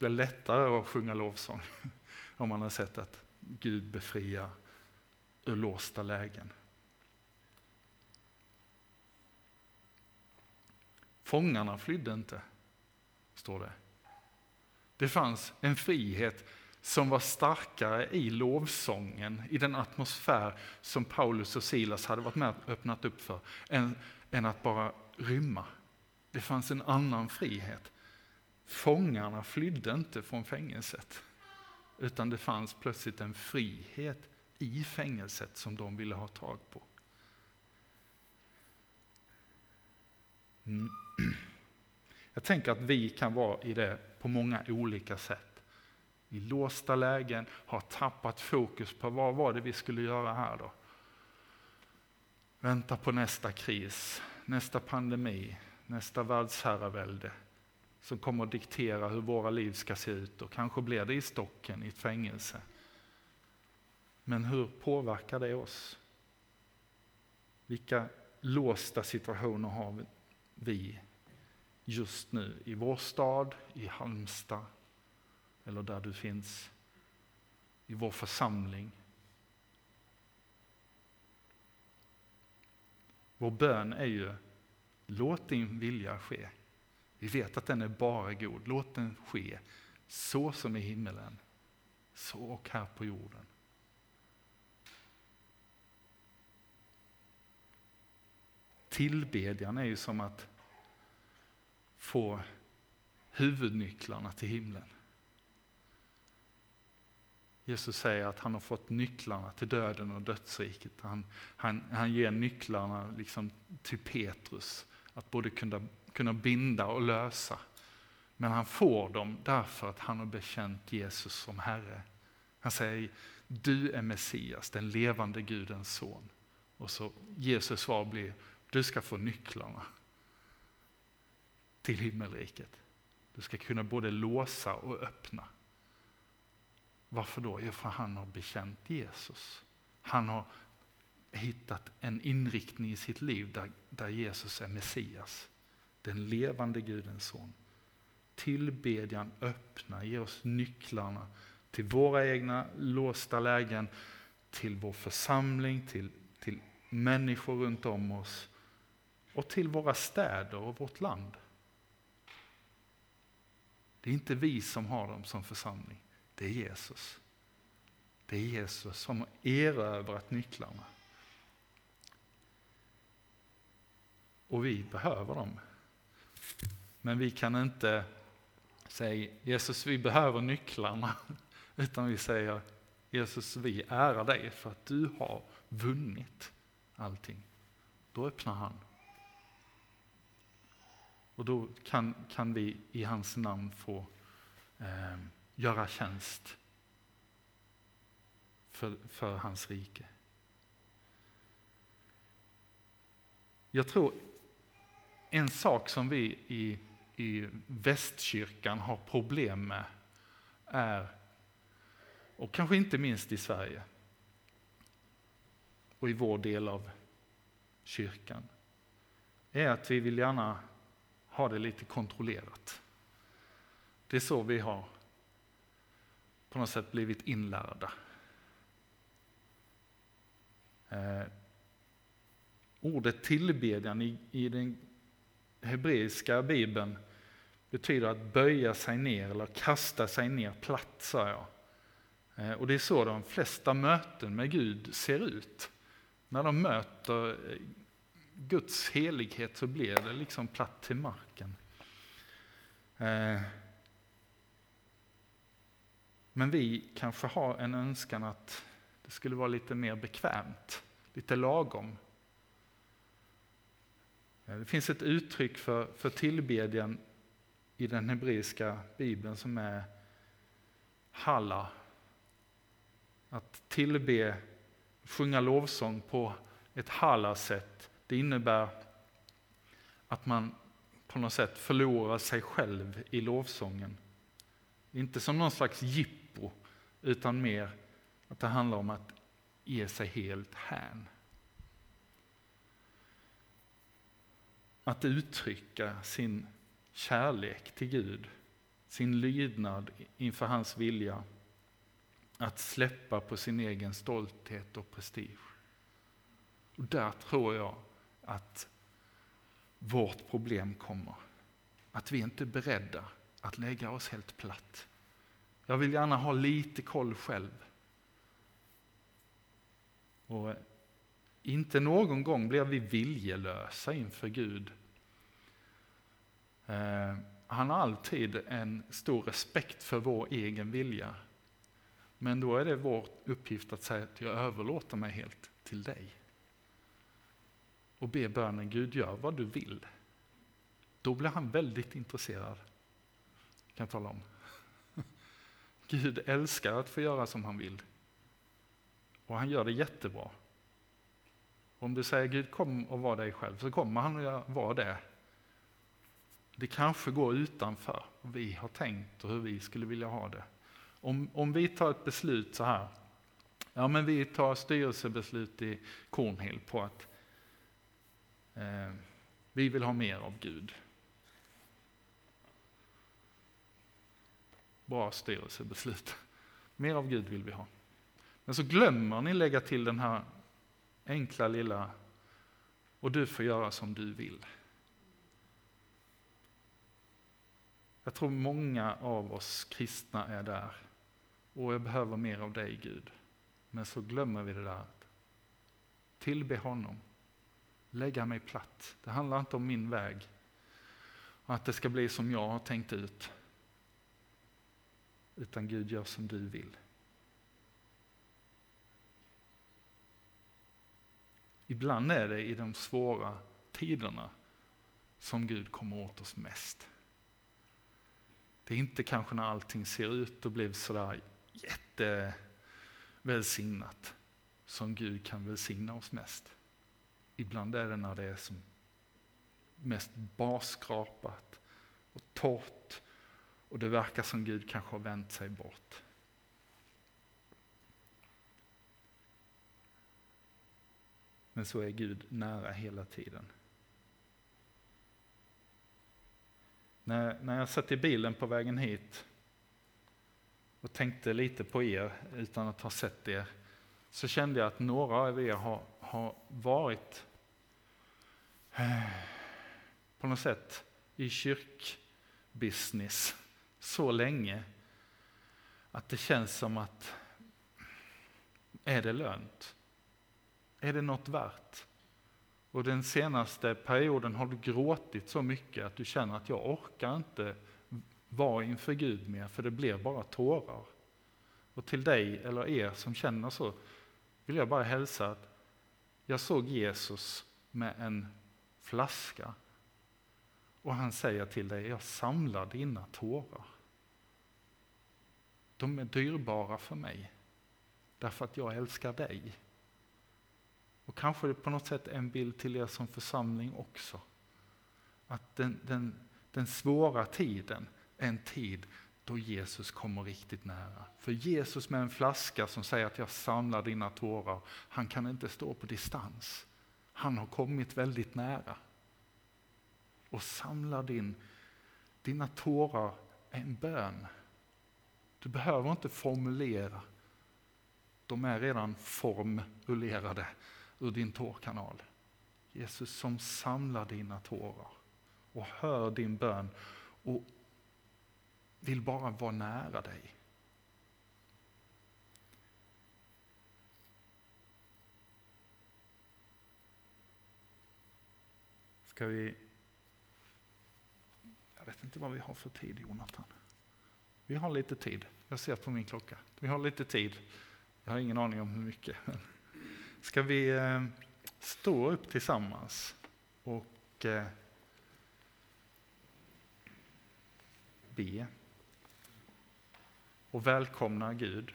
blir lättare att sjunga lovsång om man har sett att Gud befriar ur låsta lägen. Fångarna flydde inte, står det. Det fanns en frihet som var starkare i lovsången, i den atmosfär som Paulus och Silas hade varit med och öppnat upp för, än, än att bara rymma. Det fanns en annan frihet. Fångarna flydde inte från fängelset, utan det fanns plötsligt en frihet i fängelset som de ville ha tag på. Mm. Jag tänker att vi kan vara i det på många olika sätt. I låsta lägen, har tappat fokus på vad var det vi skulle göra här då? Vänta på nästa kris, nästa pandemi, nästa världsherravälde som kommer att diktera hur våra liv ska se ut och kanske blir det i stocken, i ett fängelse. Men hur påverkar det oss? Vilka låsta situationer har vi? just nu i vår stad, i Halmstad eller där du finns, i vår församling. Vår bön är ju, låt din vilja ske. Vi vet att den är bara god, låt den ske så som i himmelen, så och här på jorden. Tillbedjan är ju som att få huvudnycklarna till himlen. Jesus säger att han har fått nycklarna till döden och dödsriket. Han, han, han ger nycklarna liksom till Petrus, att både kunna, kunna binda och lösa. Men han får dem därför att han har bekänt Jesus som Herre. Han säger, du är Messias, den levande Gudens son. Och så Jesus svar blir, du ska få nycklarna till himmelriket. Du ska kunna både låsa och öppna. Varför då? Jo, för han har bekänt Jesus. Han har hittat en inriktning i sitt liv där, där Jesus är Messias, den levande Gudens son. Tillbedjan öppnar, ger oss nycklarna till våra egna låsta lägen, till vår församling, till, till människor runt om oss och till våra städer och vårt land. Det är inte vi som har dem som församling, det är Jesus. Det är Jesus som har erövrat nycklarna. Och vi behöver dem. Men vi kan inte säga Jesus, vi behöver nycklarna. Utan vi säger Jesus, vi ärar dig för att du har vunnit allting. Då öppnar han. Och då kan, kan vi i hans namn få eh, göra tjänst för, för hans rike. Jag tror en sak som vi i, i västkyrkan har problem med är, och kanske inte minst i Sverige och i vår del av kyrkan, är att vi vill gärna ha det lite kontrollerat. Det är så vi har på något sätt blivit inlärda. Eh, ordet tillbedjan i, i den hebreiska bibeln betyder att böja sig ner eller kasta sig ner platt, sa jag. Eh, och det är så de flesta möten med Gud ser ut. När de möter eh, Guds helighet så blir det liksom platt till marken. Eh, men vi kanske har en önskan att det skulle vara lite mer bekvämt, lite lagom. Eh, det finns ett uttryck för, för tillbedjan i den hebreiska bibeln som är halla. Att tillbe, sjunga lovsång på ett halla-sätt, det innebär att man på något sätt förlorar sig själv i lovsången. Inte som någon slags jippo, utan mer att det handlar om att ge sig helt hän. Att uttrycka sin kärlek till Gud, sin lydnad inför hans vilja, att släppa på sin egen stolthet och prestige. Och där tror jag att vårt problem kommer. Att vi inte är beredda att lägga oss helt platt. Jag vill gärna ha lite koll själv. Och inte någon gång blir vi viljelösa inför Gud. Eh, han har alltid en stor respekt för vår egen vilja. Men då är det vår uppgift att säga att jag överlåter mig helt till dig och be bönen Gud gör vad du vill. Då blir han väldigt intresserad. Kan jag tala om. Gud älskar att få göra som han vill. Och han gör det jättebra. Om du säger Gud kom och var dig själv så kommer han att vara det. Det kanske går utanför vad vi har tänkt och hur vi skulle vilja ha det. Om, om vi tar ett beslut så här, ja men vi tar styrelsebeslut i Cornhill på att eh, vi vill ha mer av Gud. Bra styrelsebeslut. Mer av Gud vill vi ha. Men så glömmer ni lägga till den här enkla lilla, och du får göra som du vill. Jag tror många av oss kristna är där. Och jag behöver mer av dig Gud. Men så glömmer vi det där. Tillbe honom. Lägga mig platt. Det handlar inte om min väg. Och att det ska bli som jag har tänkt ut. Utan Gud gör som du vill. Ibland är det i de svåra tiderna som Gud kommer åt oss mest. Det är inte kanske när allting ser ut och blir sådär jättevälsignat som Gud kan välsigna oss mest. Ibland är det när det är som mest barskrapat och torrt och det verkar som Gud kanske har vänt sig bort. Men så är Gud nära hela tiden. När, när jag satt i bilen på vägen hit och tänkte lite på er utan att ha sett er, så kände jag att några av er har, har varit eh, på något sätt i kyrkbusiness så länge att det känns som att är det lönt? Är det något värt? Och den senaste perioden har du gråtit så mycket att du känner att jag orkar inte vara inför Gud mer, för det blir bara tårar. Och till dig eller er som känner så vill jag bara hälsa att jag såg Jesus med en flaska och han säger till dig, jag samlar dina tårar. De är dyrbara för mig, därför att jag älskar dig. Och kanske det på något sätt är en bild till er som församling också. Att den, den, den svåra tiden är en tid då Jesus kommer riktigt nära. För Jesus med en flaska som säger att jag samlar dina tårar, han kan inte stå på distans. Han har kommit väldigt nära. Och samlar din, dina tårar är en bön. Du behöver inte formulera, de är redan formulerade ur din tårkanal. Jesus som samlar dina tårar och hör din bön och vill bara vara nära dig. Ska vi... Jag vet inte vad vi har för tid Jonathan. Vi har lite tid. Jag ser på min klocka. Vi har lite tid. Jag har ingen aning om hur mycket. Ska vi eh, stå upp tillsammans och eh, be och välkomna Gud.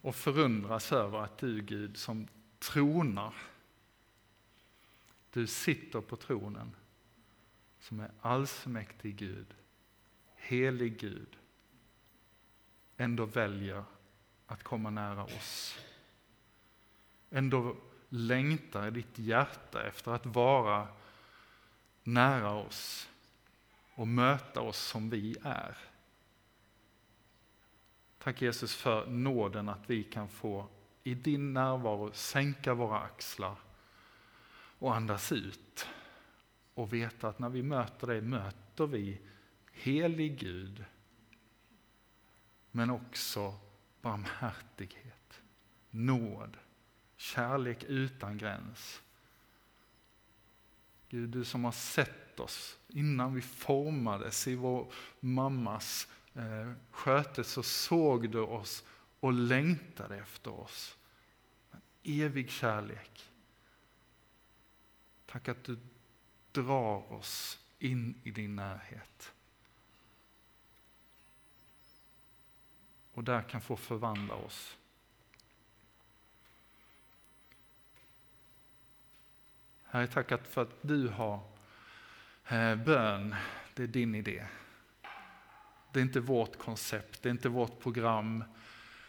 Och förundras över att du Gud som tronar, du sitter på tronen som är allsmäktig Gud helig Gud ändå väljer att komma nära oss. Ändå längtar ditt hjärta efter att vara nära oss och möta oss som vi är. Tack Jesus för nåden att vi kan få i din närvaro sänka våra axlar och andas ut och veta att när vi möter dig möter vi helig Gud, men också barmhärtighet, nåd, kärlek utan gräns. Gud, du som har sett oss innan vi formades i vår mammas eh, sköte så såg du oss och längtade efter oss. En evig kärlek. Tack att du drar oss in i din närhet. Och där kan få förvandla oss. Herre, tack för att du har eh, bön, det är din idé. Det är inte vårt koncept, det är inte vårt program.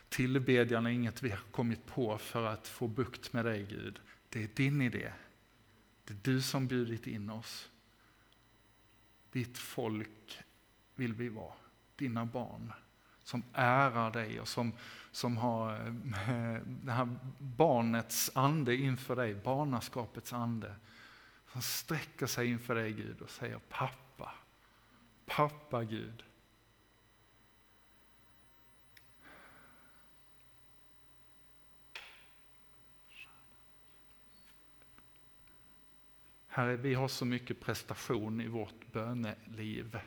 Tillbedjan är inget vi har kommit på för att få bukt med dig Gud. Det är din idé. Det är du som bjudit in oss. Ditt folk vill vi vara, dina barn som ärar dig och som, som har eh, det här barnets ande inför dig, barnaskapets ande. Som sträcker sig inför dig Gud och säger pappa, pappa Gud. Herre, vi har så mycket prestation i vårt böneliv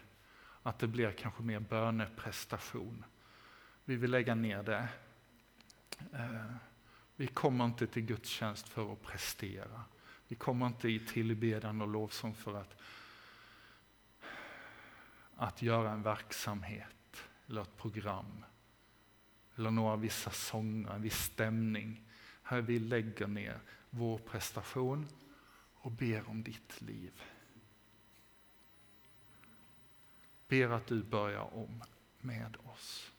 att det blir kanske mer böneprestation. Vi vill lägga ner det. Eh, vi kommer inte till gudstjänst för att prestera. Vi kommer inte i tillbedjan och lovsång för att, att göra en verksamhet eller ett program. Eller några vissa sånger, en viss stämning. Här vi lägger ner vår prestation och ber om ditt liv. Ber att du börjar om med oss.